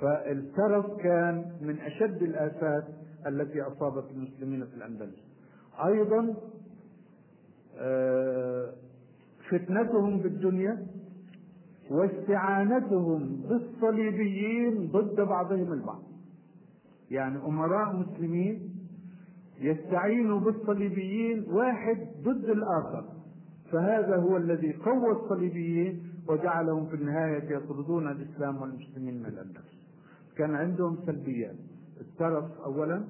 فالترف كان من أشد الآفات التي أصابت المسلمين في الأندلس. أيضا آه، فتنتهم بالدنيا واستعانتهم بالصليبيين ضد بعضهم البعض. يعني أمراء مسلمين يستعينوا بالصليبيين واحد ضد الآخر. فهذا هو الذي قوى الصليبيين وجعلهم في النهاية يطردون الإسلام والمسلمين من الأندلس كان عندهم سلبيات. الترف أولا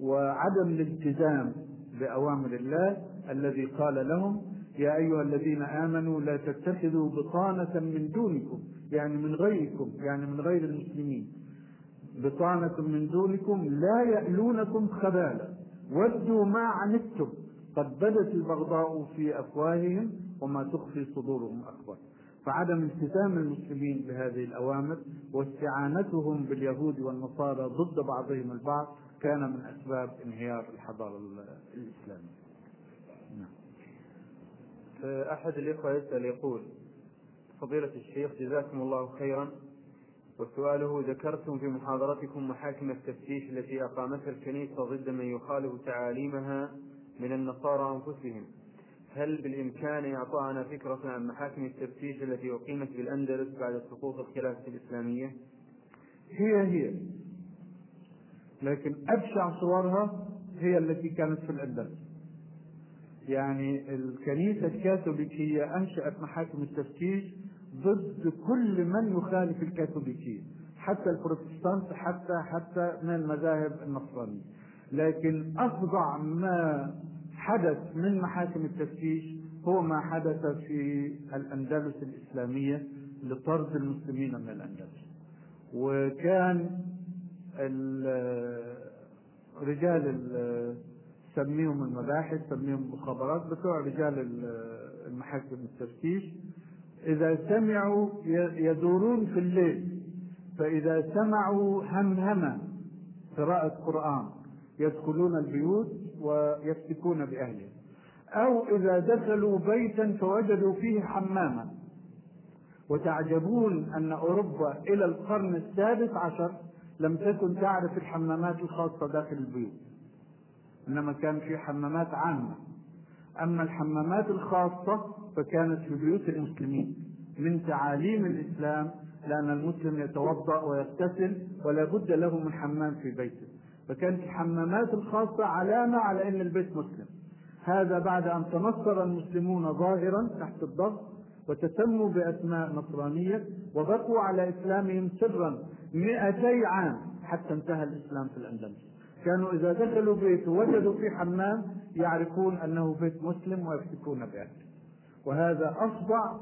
وعدم الالتزام بأوامر الله الذي قال لهم يا أيها الذين آمنوا لا تتخذوا بطانة من دونكم يعني من غيركم يعني من غير المسلمين. بطانة من دونكم لا يألونكم خبالا. ودوا ما عنتم. قد بدت البغضاء في أفواههم وما تخفي صدورهم أكبر. فعدم التزام المسلمين بهذه الأوامر واستعانتهم باليهود والنصارى ضد بعضهم البعض كان من أسباب انهيار الحضارة الإسلامية. أحد الإخوة يسأل يقول فضيلة الشيخ جزاكم الله خيرا. وسؤاله ذكرتم في محاضرتكم محاكم التفتيش التي أقامتها الكنيسة ضد من يخالف تعاليمها من النصارى أنفسهم. هل بالإمكان إعطاءنا فكرة عن محاكم التفتيش التي أقيمت بالأندلس بعد سقوط الخلافة الإسلامية؟ هي هي. لكن أبشع صورها هي التي كانت في الأندلس. يعني الكنيسة الكاثوليكية أنشأت محاكم التفتيش ضد كل من يخالف الكاثوليكية حتى البروتستانت حتى حتى من المذاهب النصرانية. لكن أفظع ما حدث من محاكم التفتيش هو ما حدث في الأندلس الإسلامية لطرد المسلمين من الأندلس. وكان رجال سميهم المباحث سميهم المخابرات بتوع رجال المحاكم التفتيش إذا سمعوا يدورون في الليل فإذا سمعوا همهمة قراءة قرآن يدخلون البيوت ويفتكون بأهلهم أو إذا دخلوا بيتا فوجدوا فيه حماما. وتعجبون أن أوروبا إلى القرن السادس عشر لم تكن تعرف الحمامات الخاصة داخل البيوت. إنما كان في حمامات عامة. أما الحمامات الخاصة فكانت في بيوت المسلمين من تعاليم الإسلام لأن المسلم يتوضأ ويغتسل ولا بد له من حمام في بيته. فكانت الحمامات الخاصة علامة على أن البيت مسلم. هذا بعد أن تنصر المسلمون ظاهرا تحت الضغط وتسموا بأسماء نصرانية وبقوا على إسلامهم سرا 200 عام حتى انتهى الإسلام في الأندلس. كانوا إذا دخلوا بيت وجدوا فيه حمام يعرفون أنه بيت مسلم ويفتكون به وهذا أفظع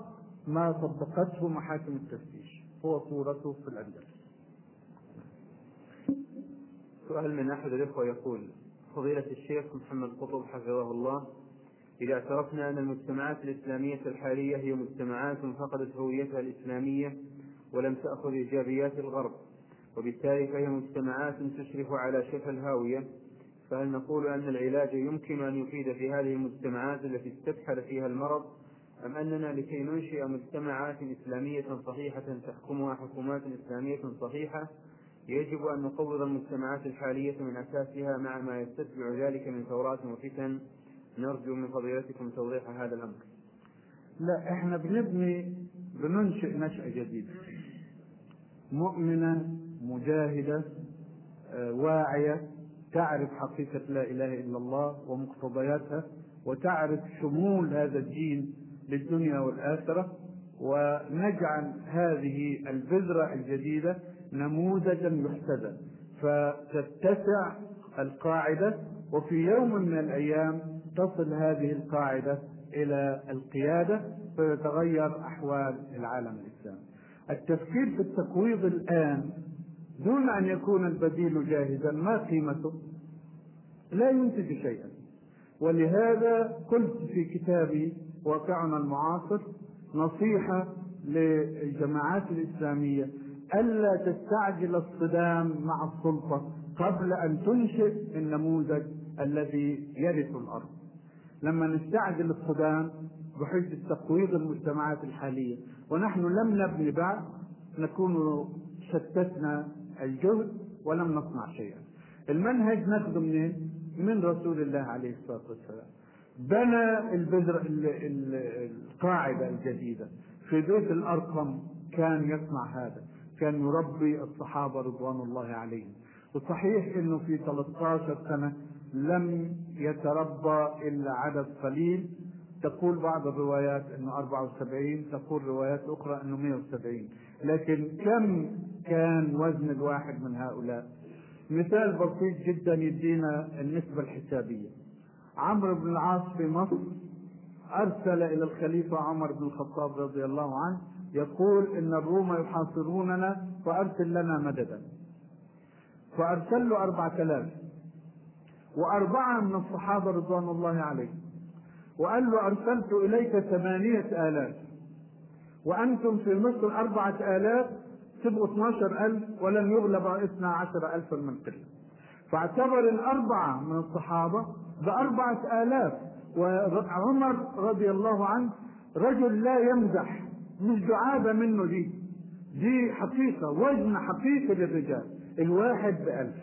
ما طبقته محاكم التفتيش. هو صورته في الأندلس. سؤال من أحد الإخوة يقول فضيلة الشيخ محمد قطب حفظه الله إذا اعترفنا أن المجتمعات الإسلامية الحالية هي مجتمعات فقدت هويتها الإسلامية ولم تأخذ إيجابيات الغرب وبالتالي فهي مجتمعات تشرف على شفا الهاوية فهل نقول أن العلاج يمكن أن يفيد في هذه المجتمعات التي استفحل فيها المرض؟ أم أننا لكي ننشئ مجتمعات إسلامية صحيحة تحكمها حكومات إسلامية صحيحة؟ يجب أن نقوض المجتمعات الحالية من أساسها مع ما يستتبع ذلك من ثورات وفتن. نرجو من فضيلتكم توضيح هذا الأمر. لا إحنا بنبني بننشئ نشأة جديدة. مؤمنة مجاهدة آه، واعية تعرف حقيقة لا إله إلا الله ومقتضياتها وتعرف شمول هذا الدين للدنيا والآخرة ونجعل هذه البذرة الجديدة نموذجا يحتذى. فتتسع القاعدة وفي يوم من الأيام تصل هذه القاعدة إلى القيادة فيتغير أحوال العالم الإسلامي. التفكير في التقويض الآن دون أن يكون البديل جاهزا ما قيمته؟ لا ينتج شيئا. ولهذا قلت في كتابي واقعنا المعاصر نصيحة للجماعات الإسلامية ألا تستعجل الصدام مع السلطة قبل أن تنشئ النموذج الذي يرث الأرض. لما نستعجل الصدام بحجة تقويض المجتمعات الحالية ونحن لم نبني بعد نكون شتتنا الجهد ولم نصنع شيئا. المنهج ناخذه منين؟ من رسول الله عليه الصلاة والسلام. بنى البذر القاعدة الجديدة. في بيت الأرقم كان يصنع هذا. كان يربي الصحابة رضوان الله عليهم. وصحيح إنه في 13 سنة لم يتربى إلا عدد قليل. تقول بعض الروايات إنه 74 تقول روايات أخرى إنه 170 لكن كم كان وزن الواحد من هؤلاء؟ مثال بسيط جدا يدينا النسبة الحسابية. عمرو بن العاص في مصر أرسل إلى الخليفة عمر بن الخطاب رضي الله عنه يقول إن الروم يحاصروننا فأرسل لنا مددا. فأرسل له أربعة آلاف. وأربعة من الصحابة رضوان الله عليهم. وقال له أرسلت إليك ثمانية آلاف. وأنتم في مصر أربعة آلاف تبقوا 12 ألف ولن يغلب اثنا عشر ألفا من قلة فاعتبر الأربعة من الصحابة بأربعة آلاف. وعمر رضي الله عنه رجل لا يمزح مش دعابة منه دي. دي حقيقة وزن حقيقي للرجال الواحد بألف.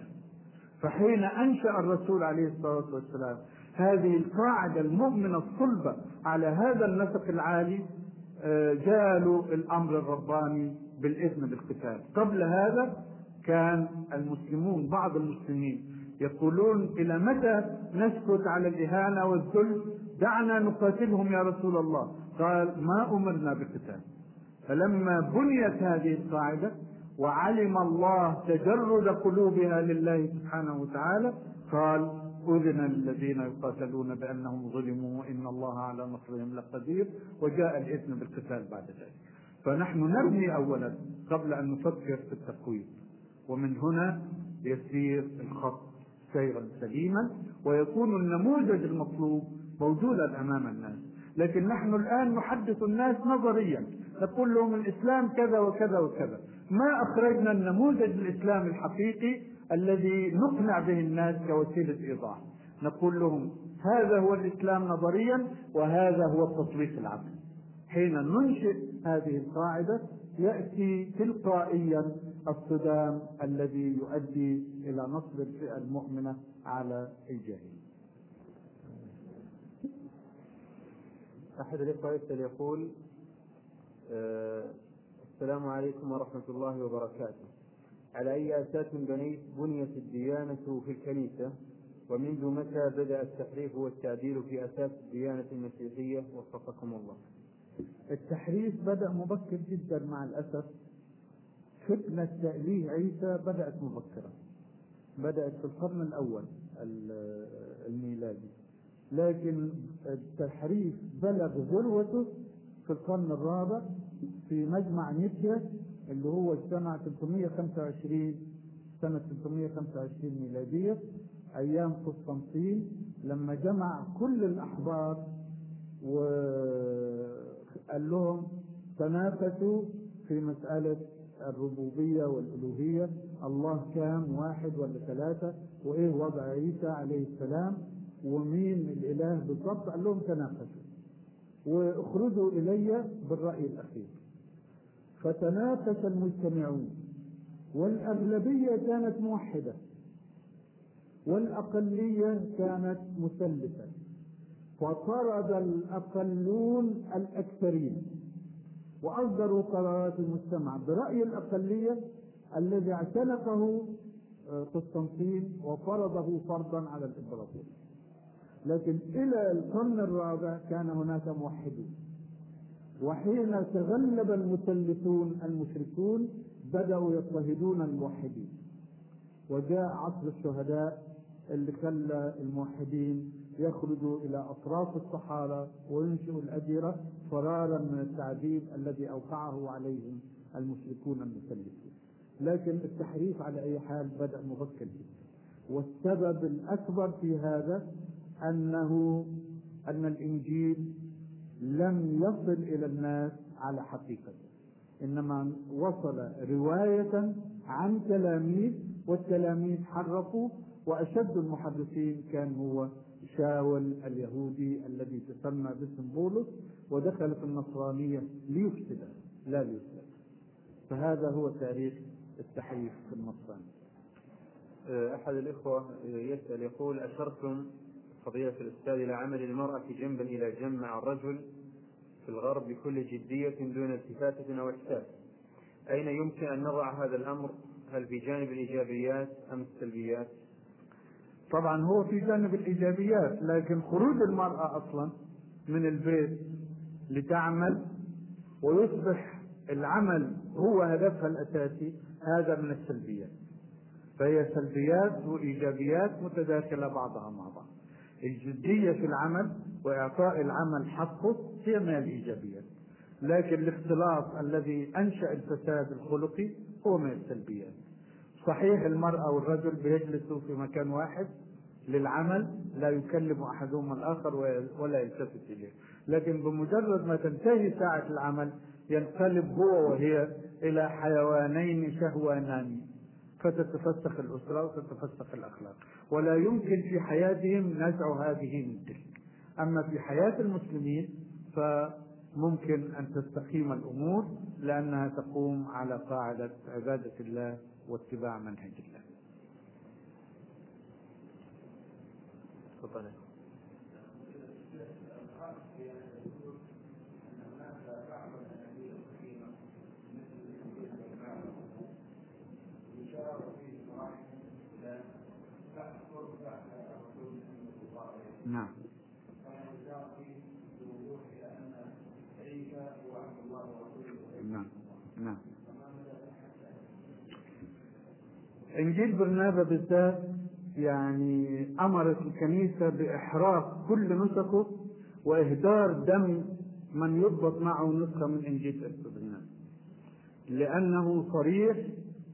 فحين أنشأ الرسول عليه الصلاة والسلام هذه القاعدة المؤمنة الصلبة على هذا النسق العالي جاء الأمر الرباني بالإذن بالقتال قبل هذا كان المسلمون بعض المسلمين يقولون إلى متى نسكت على الإهانة والذل؟ دعنا نقاتلهم يا رسول الله. قال ما أمرنا بقتال فلما بنيت هذه القاعدة وعلم الله تجرد قلوبها لله سبحانه وتعالى قال أذن الذين يقاتلون بأنهم ظلموا وإن الله على نصرهم لقدير وجاء الإذن بالقتال بعد ذلك. فنحن نبني أولا قبل أن نفكر في التقويم ومن هنا يسير الخط سيرا سليما ويكون النموذج المطلوب موجودا أمام الناس. لكن نحن الآن نحدث الناس نظريا نقول لهم الإسلام كذا وكذا وكذا. ما أخرجنا النموذج الإسلامي الحقيقي الذي نقنع به الناس كوسيلة إيضاح. نقول لهم هذا هو الإسلام نظريا وهذا هو التطبيق العملي حين ننشئ هذه القاعدة يأتي تلقائيا الصدام الذي يؤدي إلى نصر الفئة المؤمنة على الجاهل. أحد الإخوة يسأل يقول آه السلام عليكم ورحمة الله وبركاته. على أي أساس بنيت بنيت الديانة في الكنيسة ومنذ متى بدأ التحريف والتعديل في أساس الديانة المسيحية؟ وفقكم الله. التحريف بدأ مبكر جدا مع الأسف. فتنة تأليه عيسى بدأت مبكرا بدأت في القرن الأول الميلادي. لكن التحريف بلغ ذروته في القرن الرابع في مجمع نيتشه اللي هو سنة 325 سنة 325 ميلادية أيام قسطنطين لما جمع كل الأحبار وقال لهم تنافسوا في مسألة الربوبية والألوهية. الله كام واحد ولا ثلاثة؟ وإيه وضع عيسى عليه السلام؟ ومين الإله بالضبط؟ قال لهم تناقشوا وأخرجوا إلي بالرأي الأخير. فتناقش المجتمعون. والأغلبية كانت موحدة. والأقلية كانت مثلثة. فطرد الأقلون الأكثرين. وأصدروا قرارات المجتمع. برأي الأقلية الذي اعتنقه آه، قسطنطين وفرضه فرضا على الإمبراطور لكن إلى القرن الرابع كان هناك موحدون. وحين تغلب المثلثون المشركون بدأوا يضطهدون الموحدين. وجاء عصر الشهداء اللي خلى الموحدين يخرجوا إلى أطراف الصحارى وينشئوا الأديرة فرارا من التعذيب الذي أوقعه عليهم المشركون المثلثون لكن التحريف على أي حال بدأ مبكر جدا. والسبب الأكبر في هذا أنه أن الإنجيل لم يصل إلى الناس على حقيقته إنما وصل رواية عن تلاميذ والتلاميذ حرفوا وأشد المحرفين كان هو شاول اليهودي الذي تسمى باسم بولس ودخل في النصرانية ليفسد لا ليفسد. فهذا هو تاريخ التحريف في النصرانية. أحد الإخوة يسأل يقول أشرتم فضيلة الأستاذ إلى عمل المرأة جنبا إلى جنب مع الرجل في الغرب بكل جدية دون التفاتة أو إحساس أين يمكن أن نضع هذا الأمر؟ هل في جانب الإيجابيات أم السلبيات؟ طبعا هو في جانب الإيجابيات لكن خروج المرأة أصلا من البيت لتعمل ويصبح العمل هو هدفها الأساسي هذا من السلبيات. فهي سلبيات وإيجابيات متداخلة بعضها مع بعض. الجدية في العمل وإعطاء العمل حقه هي من الإيجابيات لكن الاختلاط الذي أنشأ الفساد الخلقي هو من السلبيات صحيح المرأة والرجل بيجلسوا في مكان واحد للعمل لا يكلم أحدهما الآخر ولا يلتفت إليه. لكن بمجرد ما تنتهي ساعة العمل ينقلب هو وهي إلى حيوانين شهوانان. فتتفسخ الأسرة وتتفسخ الأخلاق. ولا يمكن في حياتهم نزع هذه من تلك أما في حياة المسلمين فممكن أن تستقيم الأمور لأنها تقوم على قاعدة عبادة الله واتباع منهج الله. تفضل. نعم. نعم. نعم. إنجيل برنابا بالذات يعني امرت الكنيسة باحراق كل نسخه وإهدار دم من يضبط معه نسخة من إنجيل برنابا. لأنه صريح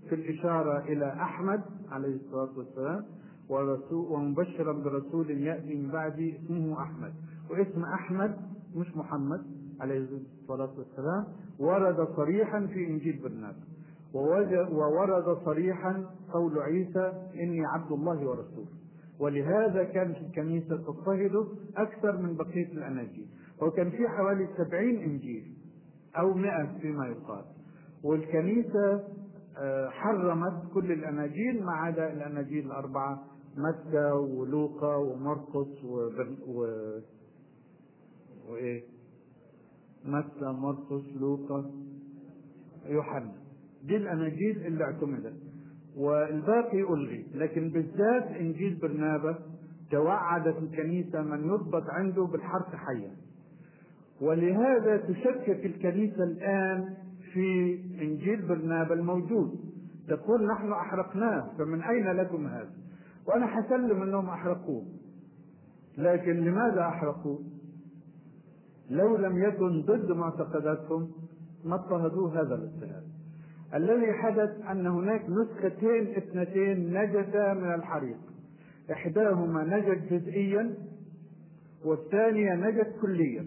في الإشارة إلى أحمد عليه الصلاة والسلام ومبشرا برسول يأتي من بعدي اسمه أحمد. واسم أحمد مش محمد عليه الصلاة والسلام. ورد صريحا في إنجيل برنابا وورد صريحا قول عيسى إني عبد الله ورسوله. ولهذا كانت الكنيسة تضطهده أكثر من بقية الأناجيل. وكان في حوالي سبعين إنجيل أو مئة فيما يقال. والكنيسة حرمت كل الأناجيل ما عدا الأناجيل الأربعة متى ولوقا ومرقس وبر... و... وإيه؟ متى مرقس لوقا. يوحنا. دي الأناجيل اللي اعتمدت. والباقي ألغي. لكن بالذات إنجيل برنابا توعدت الكنيسة من يضبط عنده بالحرف حيا ولهذا تشكك الكنيسة الآن في إنجيل برنابا الموجود. تقول نحن أحرقناه فمن أين لكم هذا؟ وأنا حسلم أنهم أحرقوه. لكن لماذا أحرقوه؟ لو لم يكن ضد معتقداتهم ما اضطهدوا هذا الاضطهاد. الذي حدث أن هناك نسختين اثنتين نجتا من الحريق. إحداهما نجت جزئيا والثانية نجت كليا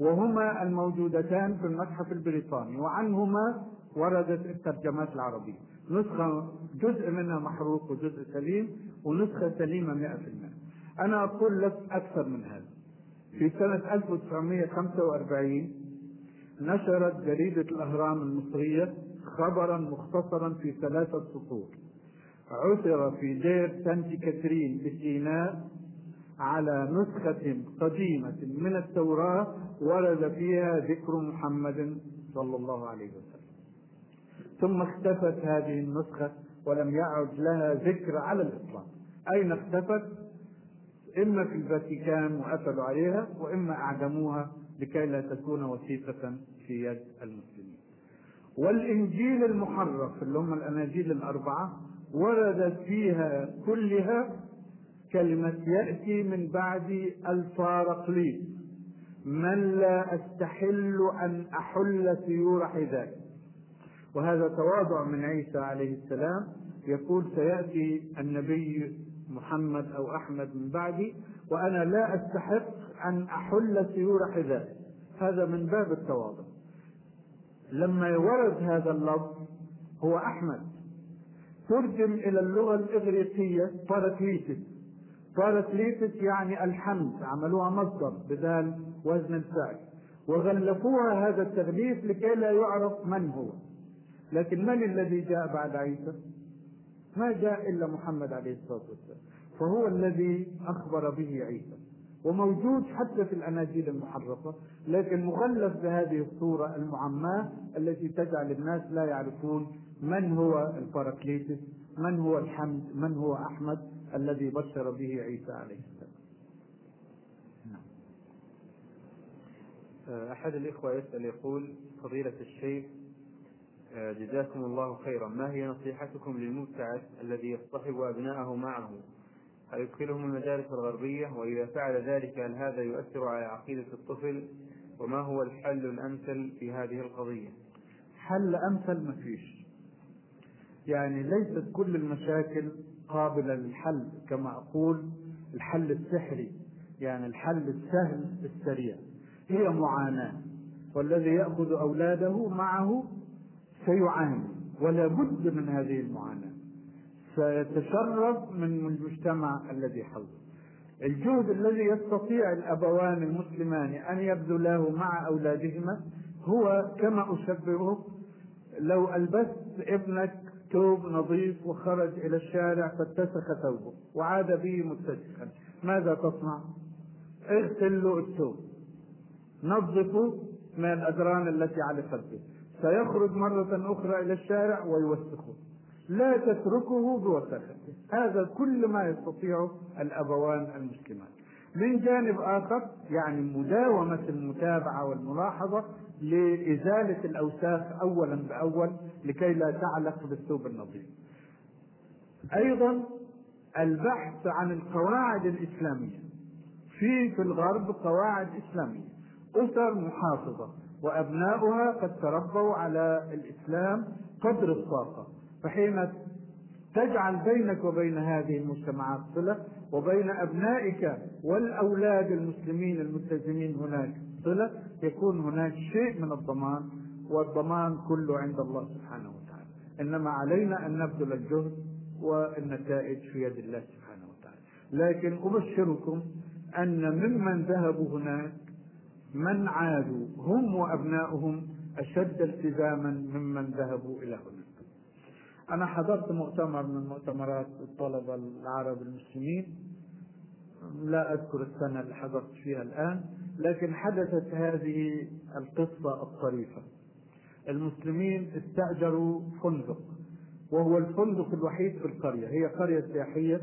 وهما الموجودتان في المتحف البريطاني وعنهما وردت الترجمات العربية. نسخة جزء منها محروق وجزء سليم ونسخة سليمة 100% أنا أقول لك أكثر من هذا. في سنة 1945 نشرت جريدة الأهرام المصرية خبرا مختصرا في ثلاثة سطور. عثر في دير سانت كاترين بسيناء على نسخة قديمة من التوراة ورد فيها ذكر محمد صلى الله عليه وسلم. ثم اختفت هذه النسخة ولم يعد لها ذكر على الإطلاق. أين اختفت؟ إما في الفاتيكان وقفلوا عليها وإما أعدموها لكي لا تكون وثيقة في يد المسلمين. والإنجيل المحرف اللي هم الأناجيل الأربعة وردت فيها كلها كلمة يأتي من بعد الفارقليط من لا أستحل أن أحل سيور حذائي وهذا تواضع من عيسى عليه السلام. يقول سيأتي النبي محمد أو أحمد من بعدي وأنا لا أستحق أن أحل سيور حذائي هذا من باب التواضع. لما ورد هذا اللفظ هو أحمد. ترجم إلى اللغة الإغريقية باراكليتس باراكليتس يعني الحمد عملوها مصدر بدال وزن الفعل. وغلفوها هذا التغليف لكي لا يعرف من هو. لكن من الذي جاء بعد عيسى؟ ما جاء إلا محمد عليه الصلاة والسلام. فهو الذي أخبر به عيسى. وموجود حتى في الأناجيل المحرفة لكن مغلف بهذه الصورة المعماة التي تجعل الناس لا يعرفون من هو الباراكليتس من هو الحمد من هو أحمد الذي بشر به عيسى عليه السلام. أحد الإخوة يسأل يقول فضيلة الشيخ جزاكم الله خيرا. ما هي نصيحتكم للمبتعث الذي يصطحب أبناءه معه؟ هل يدخلهم المدارس الغربية؟ وإذا فعل ذلك هل هذا يؤثر على عقيدة الطفل؟ وما هو الحل الأمثل في هذه القضية؟ حل أمثل ما فيش. يعني ليست كل المشاكل قابلة للحل كما أقول الحل السحري يعني الحل السهل السريع. هي معاناة والذي يأخذ أولاده معه سيعاني ولا بد من هذه المعاناة. سيتشرف من المجتمع الذي حوله. الجهد الذي يستطيع الأبوان المسلمان أن يبذلاه مع أولادهما هو كما أشبهه لو ألبست ابنك ثوب نظيف وخرج إلى الشارع فاتسخ ثوبه وعاد به متسخا ماذا تصنع؟ اغسل له الثوب. نظفه من الأدران التي على خده سيخرج مرة أخرى إلى الشارع ويوسخه لا تتركه بوسخته هذا كل ما يستطيعه الأبوان المسلمان من جانب آخر يعني مداومة المتابعة والملاحظة لإزالة الأوساخ أولا بأول لكي لا تعلق بالثوب النظيف. أيضا البحث عن القواعد الإسلامية. في في الغرب قواعد إسلامية. أسر محافظة. وأبناؤها قد تربوا على الإسلام قدر الطاقة. فحين تجعل بينك وبين هذه المجتمعات صلة وبين أبنائك والأولاد المسلمين الملتزمين هناك صلة يكون هناك شيء من الضمان والضمان كله عند الله سبحانه وتعالى. إنما علينا أن نبذل الجهد والنتائج في يد الله سبحانه وتعالى. لكن أبشركم أن ممن ذهبوا هناك من عادوا هم وأبنائهم أشد التزاما ممن ذهبوا إلى هناك أنا حضرت مؤتمر من مؤتمرات الطلبة العرب المسلمين لا أذكر السنة اللي حضرت فيها الآن لكن حدثت هذه القصة الطريفة. المسلمين استأجروا فندق وهو الفندق الوحيد في القرية. هي قرية سياحية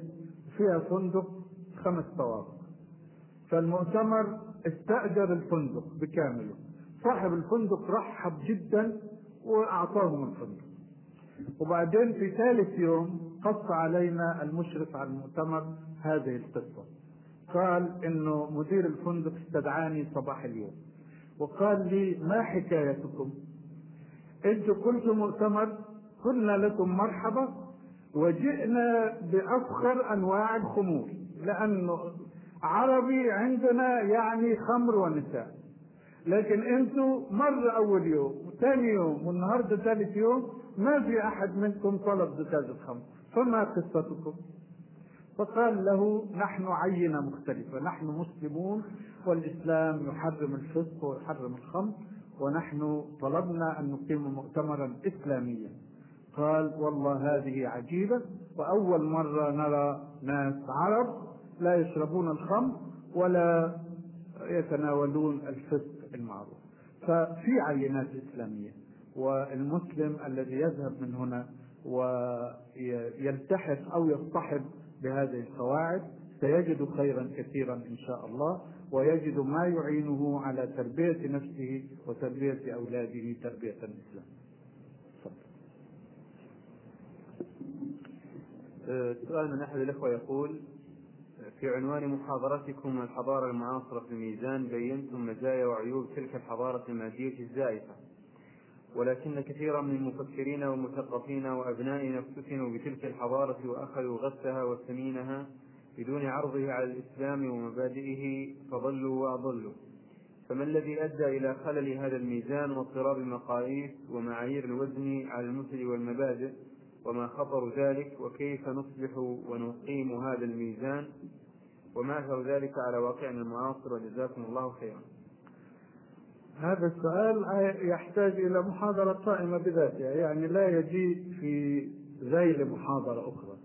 فيها فندق خمس طوابق. فالمؤتمر استأجر الفندق بكامله. صاحب الفندق رحب جدا وأعطاهم الفندق وبعدين في ثالث يوم قص علينا المشرف على المؤتمر هذه القصة. قال إنه مدير الفندق استدعاني صباح اليوم. وقال لي ما حكايتكم؟ إنتم قلتم مؤتمر قلنا لكم مرحبا وجئنا بأفخر أنواع الخمور لأنه عربي عندنا يعني خمر ونساء. لكن أنتم مر أول يوم ثاني يوم والنهاردة ثالث يوم ما في أحد منكم طلب زكاة الخمر. فما قصتكم؟ فقال له نحن عينة مختلفة نحن مسلمون والإسلام يحرم الفسق ويحرم الخمر ونحن طلبنا أن نقيم مؤتمرا إسلاميا. قال والله هذه عجيبة وأول مرة نرى ناس عرب لا يشربون الخمر ولا يتناولون الفسق المعروف. ففي عينات إسلامية والمسلم الذي يذهب من هنا ويلتحق أو يصطحب بهذه القواعد سيجد خيرا كثيرا إن شاء الله ويجد ما يعينه على تربية نفسه وتربية أولاده تربية الإسلام. سؤال من أحد الإخوة يقول في عنوان محاضرتكم الحضارة المعاصرة في الميزان بينتم مزايا وعيوب تلك الحضارة المادية الزائفة. ولكن كثيرا من المفكرين والمثقفين وأبنائنا افتتنوا بتلك الحضارة وأخذوا غثها وثمينها بدون عرضه على الإسلام ومبادئه فضلوا وأضلوا. فما الذي أدى إلى خلل هذا الميزان واضطراب المقاييس ومعايير الوزن على المثل والمبادئ؟ وما خطر ذلك؟ وكيف نصلح ونقيم هذا الميزان؟ وما أثر ذلك على واقعنا المعاصر وجزاكم الله خيرا. هذا السؤال يحتاج إلى محاضرة قائمة بذاتها يعني لا يجيء في ذيل محاضرة أخرى.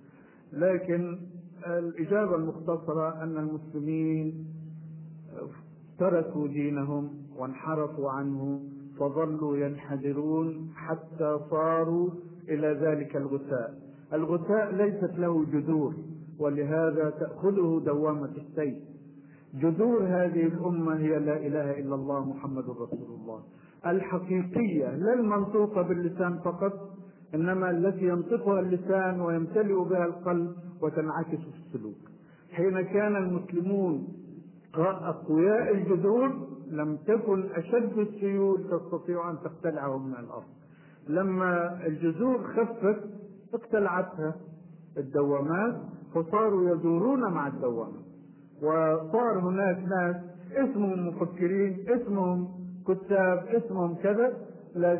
لكن الإجابة المختصرة أن المسلمين تركوا دينهم وانحرفوا عنه فظلوا ينحدرون حتى صاروا إلى ذلك الغثاء. الغثاء ليست له جذور. ولهذا تأخذه دوامة السيف. جذور هذه الأمة هي لا إله إلا الله محمد رسول الله. الحقيقية لا المنطوقة باللسان فقط إنما التي ينطقها اللسان ويمتلئ بها القلب وتنعكس في السلوك. حين كان المسلمون أقوياء الجذور لم تكن أشد السيول تستطيع أن تقتلعهم من الأرض. لما الجذور خفت اقتلعتها الدوامات فصاروا يدورون مع الدوامات وصار هناك ناس اسمهم مفكرين اسمهم كتاب اسمهم كذا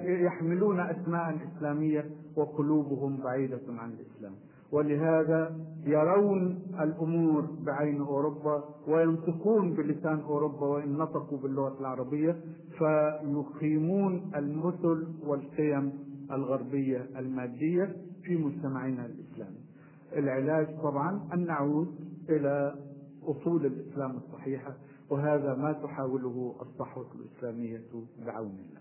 يحملون أسماء إسلامية وقلوبهم بعيدة عن الإسلام ولهذا يرون الأمور بعين أوروبا وينطقون بلسان أوروبا وإن نطقوا باللغة العربية فيقيمون المثل والقيم الغربية المادية في مجتمعنا الإسلامي. العلاج طبعا أن نعود إلى أصول الإسلام الصحيحة وهذا ما تحاوله الصحوة الإسلامية بعون الله.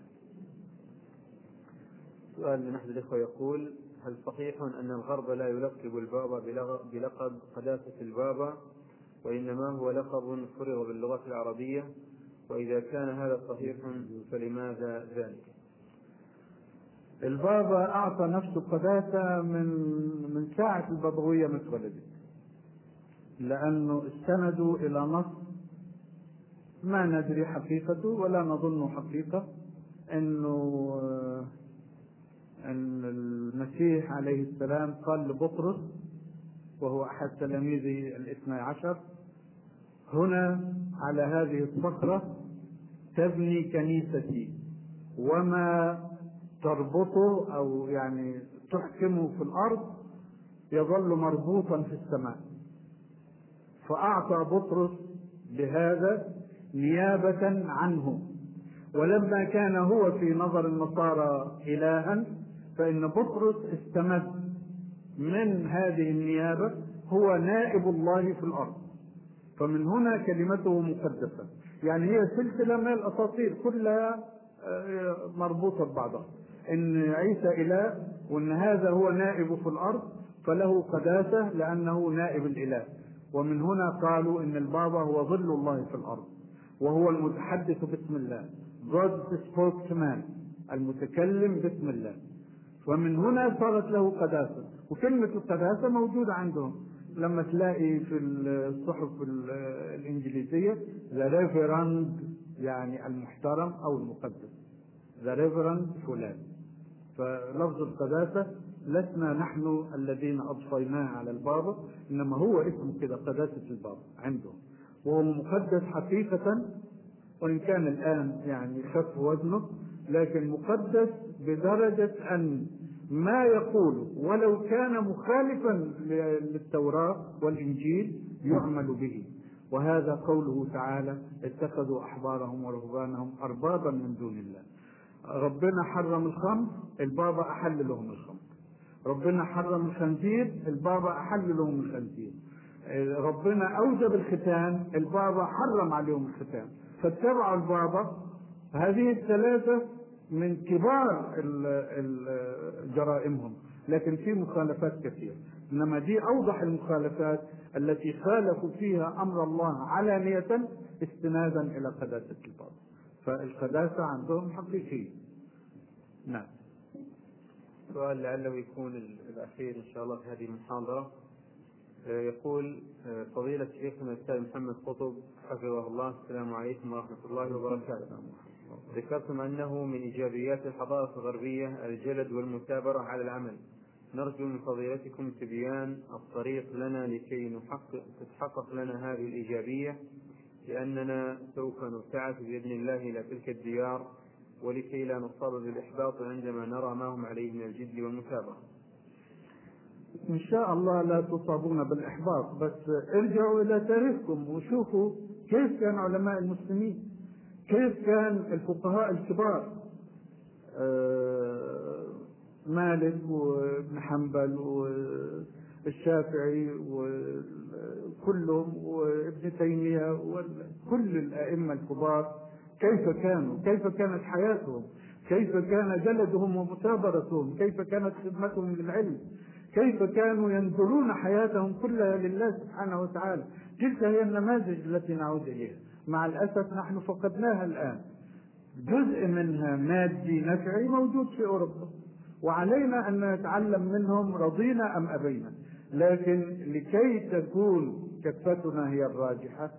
سؤال من احد الإخوة يقول هل صحيح أن الغرب لا يلقب البابا بلقب قداسة البابا وإنما هو لقب فرض باللغة العربية وإذا كان هذا صحيح فلماذا ذلك؟ البابا أعطى نفسه قداسة من من ساعة البابويه ما اتولدت لأنه استندوا إلى نص. ما ندري حقيقته ولا نظن حقيقة. إنه إن المسيح عليه السلام قال لبطرس وهو أحد تلاميذه الاثني عشر هنا على هذه الصخرة تبني كنيستي وما تربطه أو يعني تحكمه في الأرض يظل مربوطا في السماء. فأعطى بطرس بهذا نيابة عنه. ولما كان هو في نظر النصارى الها فإن بطرس استمد من هذه النيابة هو نائب الله في الأرض. فمن هنا كلمته مقدسة. يعني هي سلسلة من الأساطير كلها مربوطة ببعضها. إن عيسى إله وإن هذا هو نائب في الأرض فله قداسة لأنه نائب الإله. ومن هنا قالوا إن البابا هو ظل الله في الأرض وهو المتحدث باسم الله. God spokesman المتكلم باسم الله. ومن هنا صارت له قداسة. وكلمة القداسة موجودة عندهم. لما تلاقي في الصحف الإنجليزية the Reverend يعني المحترم أو المقدس. the Reverend فلان. فلفظ القداسه لسنا نحن الذين اضفيناه على البابا إنما هو اسمه كده قداسه البابا عندهم. وهو مقدس حقيقة وإن كان الآن يعني خف وزنه لكن مقدس بدرجة أن ما يقول ولو كان مخالفا للتوراة والإنجيل يعمل به. وهذا قوله تعالى اتخذوا أحبارهم ورهبانهم أربابا من دون الله. ربنا حرم الخمر البابا أحل لهم الخمر. ربنا حرم الخنزير البابا أحل لهم الخنزير. ربنا أوجب الختان البابا حرم عليهم الختان. فاتبعوا البابا. هذه الثلاثة من كبار جرائمهم لكن في مخالفات كثيرة. إنما دي أوضح المخالفات التي خالفوا فيها أمر الله علانية استنادا إلى قداسة البابا فالقداسة عندهم حقيقية. نعم. سؤال لعله يكون الأخير إن شاء الله في هذه المحاضرة. يقول فضيلة شيخنا الأستاذ محمد قطب حفظه الله. السلام عليكم ورحمة الله وبركاته. ذكرتم أنه من إيجابيات الحضارة الغربية الجلد والمثابرة على العمل. نرجو من فضيلتكم تبيان الطريق لنا لكي نحقق تتحقق لنا هذه الإيجابية. لأننا سوف نبتعث بإذن الله إلى تلك الديار ولكي لا نصاب بالإحباط عندما نرى ما هم عليه من الجد والمثابرة. إن شاء الله لا تصابون بالإحباط بس ارجعوا إلى تاريخكم وشوفوا كيف كان علماء المسلمين كيف كان الفقهاء الكبار. آه، مالك وابن حنبل والشافعي وكلهم وابن تيمية وكل الأئمة الكبار كيف كانوا؟ كيف كانت حياتهم؟ كيف كان جلدهم ومثابرتهم؟ كيف كانت خدمتهم للعلم؟ كيف كانوا ينذرون حياتهم كلها لله سبحانه وتعالى؟ تلك هي النماذج التي نعود إليها؟ مع الأسف نحن فقدناها الآن. جزء منها مادي نفعي موجود في أوروبا وعلينا أن نتعلم منهم رضينا أم أبينا. لكن لكي تكون كفتنا هي الراجحة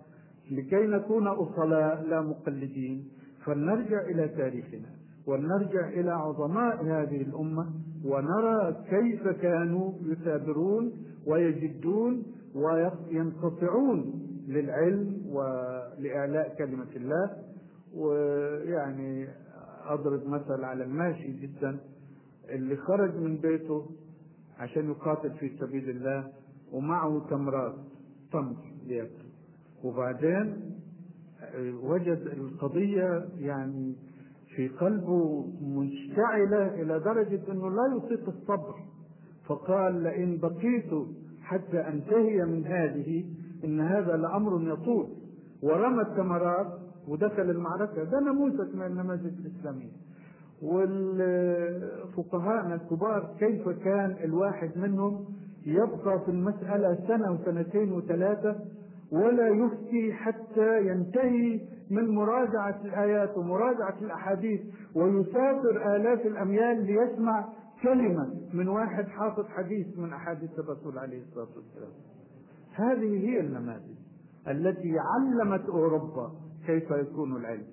لكي نكون أصلاء لا مقلدين فلنرجع إلى تاريخنا ولنرجع إلى عظماء هذه الأمة ونرى كيف كانوا يثابرون ويجدون وينقطعون للعلم ولإعلاء كلمة الله. ويعني أضرب مثل على الماشي جدا اللي خرج من بيته عشان يقاتل في سبيل الله ومعه تمرات تمر ليأكل وبعدين وجد القضية يعني في قلبه مشتعلة إلى درجة أنه لا يطيق الصبر. فقال لئن بقيت حتى أنتهي من هذه إن هذا لأمر يطول. ورمى الثمرات ودخل المعركة. ده نموذج من النماذج الإسلامية. والفقهاء الكبار كيف كان الواحد منهم يبقى في المسألة سنة وسنتين وثلاثة ولا يفتي حتى ينتهي من مراجعة الآيات ومراجعة الأحاديث ويسافر آلاف الأميال ليسمع كلمة من واحد حافظ حديث من أحاديث الرسول عليه الصلاة والسلام. هذه هي النماذج التي علمت أوروبا كيف يكون العلم.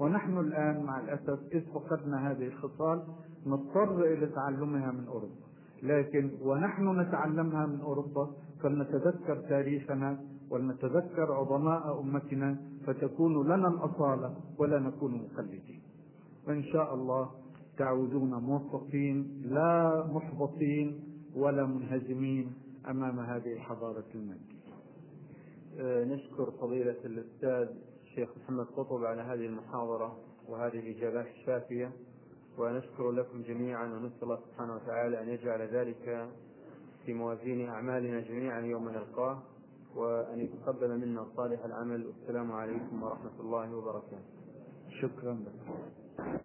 ونحن الآن مع الأسف إذ فقدنا هذه الخصال نضطر إلى تعلمها من أوروبا. لكن ونحن نتعلمها من أوروبا فلنتذكر تاريخنا ولنتذكر عظماء أمتنا فتكون لنا الأصالة ولا نكون مقلدين. وإن شاء الله تعودون موفقين لا محبطين ولا منهزمين أمام هذه الحضارة المادية آه، نشكر فضيلة الأستاذ الشيخ محمد قطب على هذه المحاضرة وهذه الإجابات الشافية ونشكر لكم جميعا ونسأل الله سبحانه وتعالى أن يجعل ذلك في موازين أعمالنا جميعا يوم نلقاه وأن يتقبل منا صالح العمل. والسلام عليكم ورحمة الله وبركاته. شكرا لك.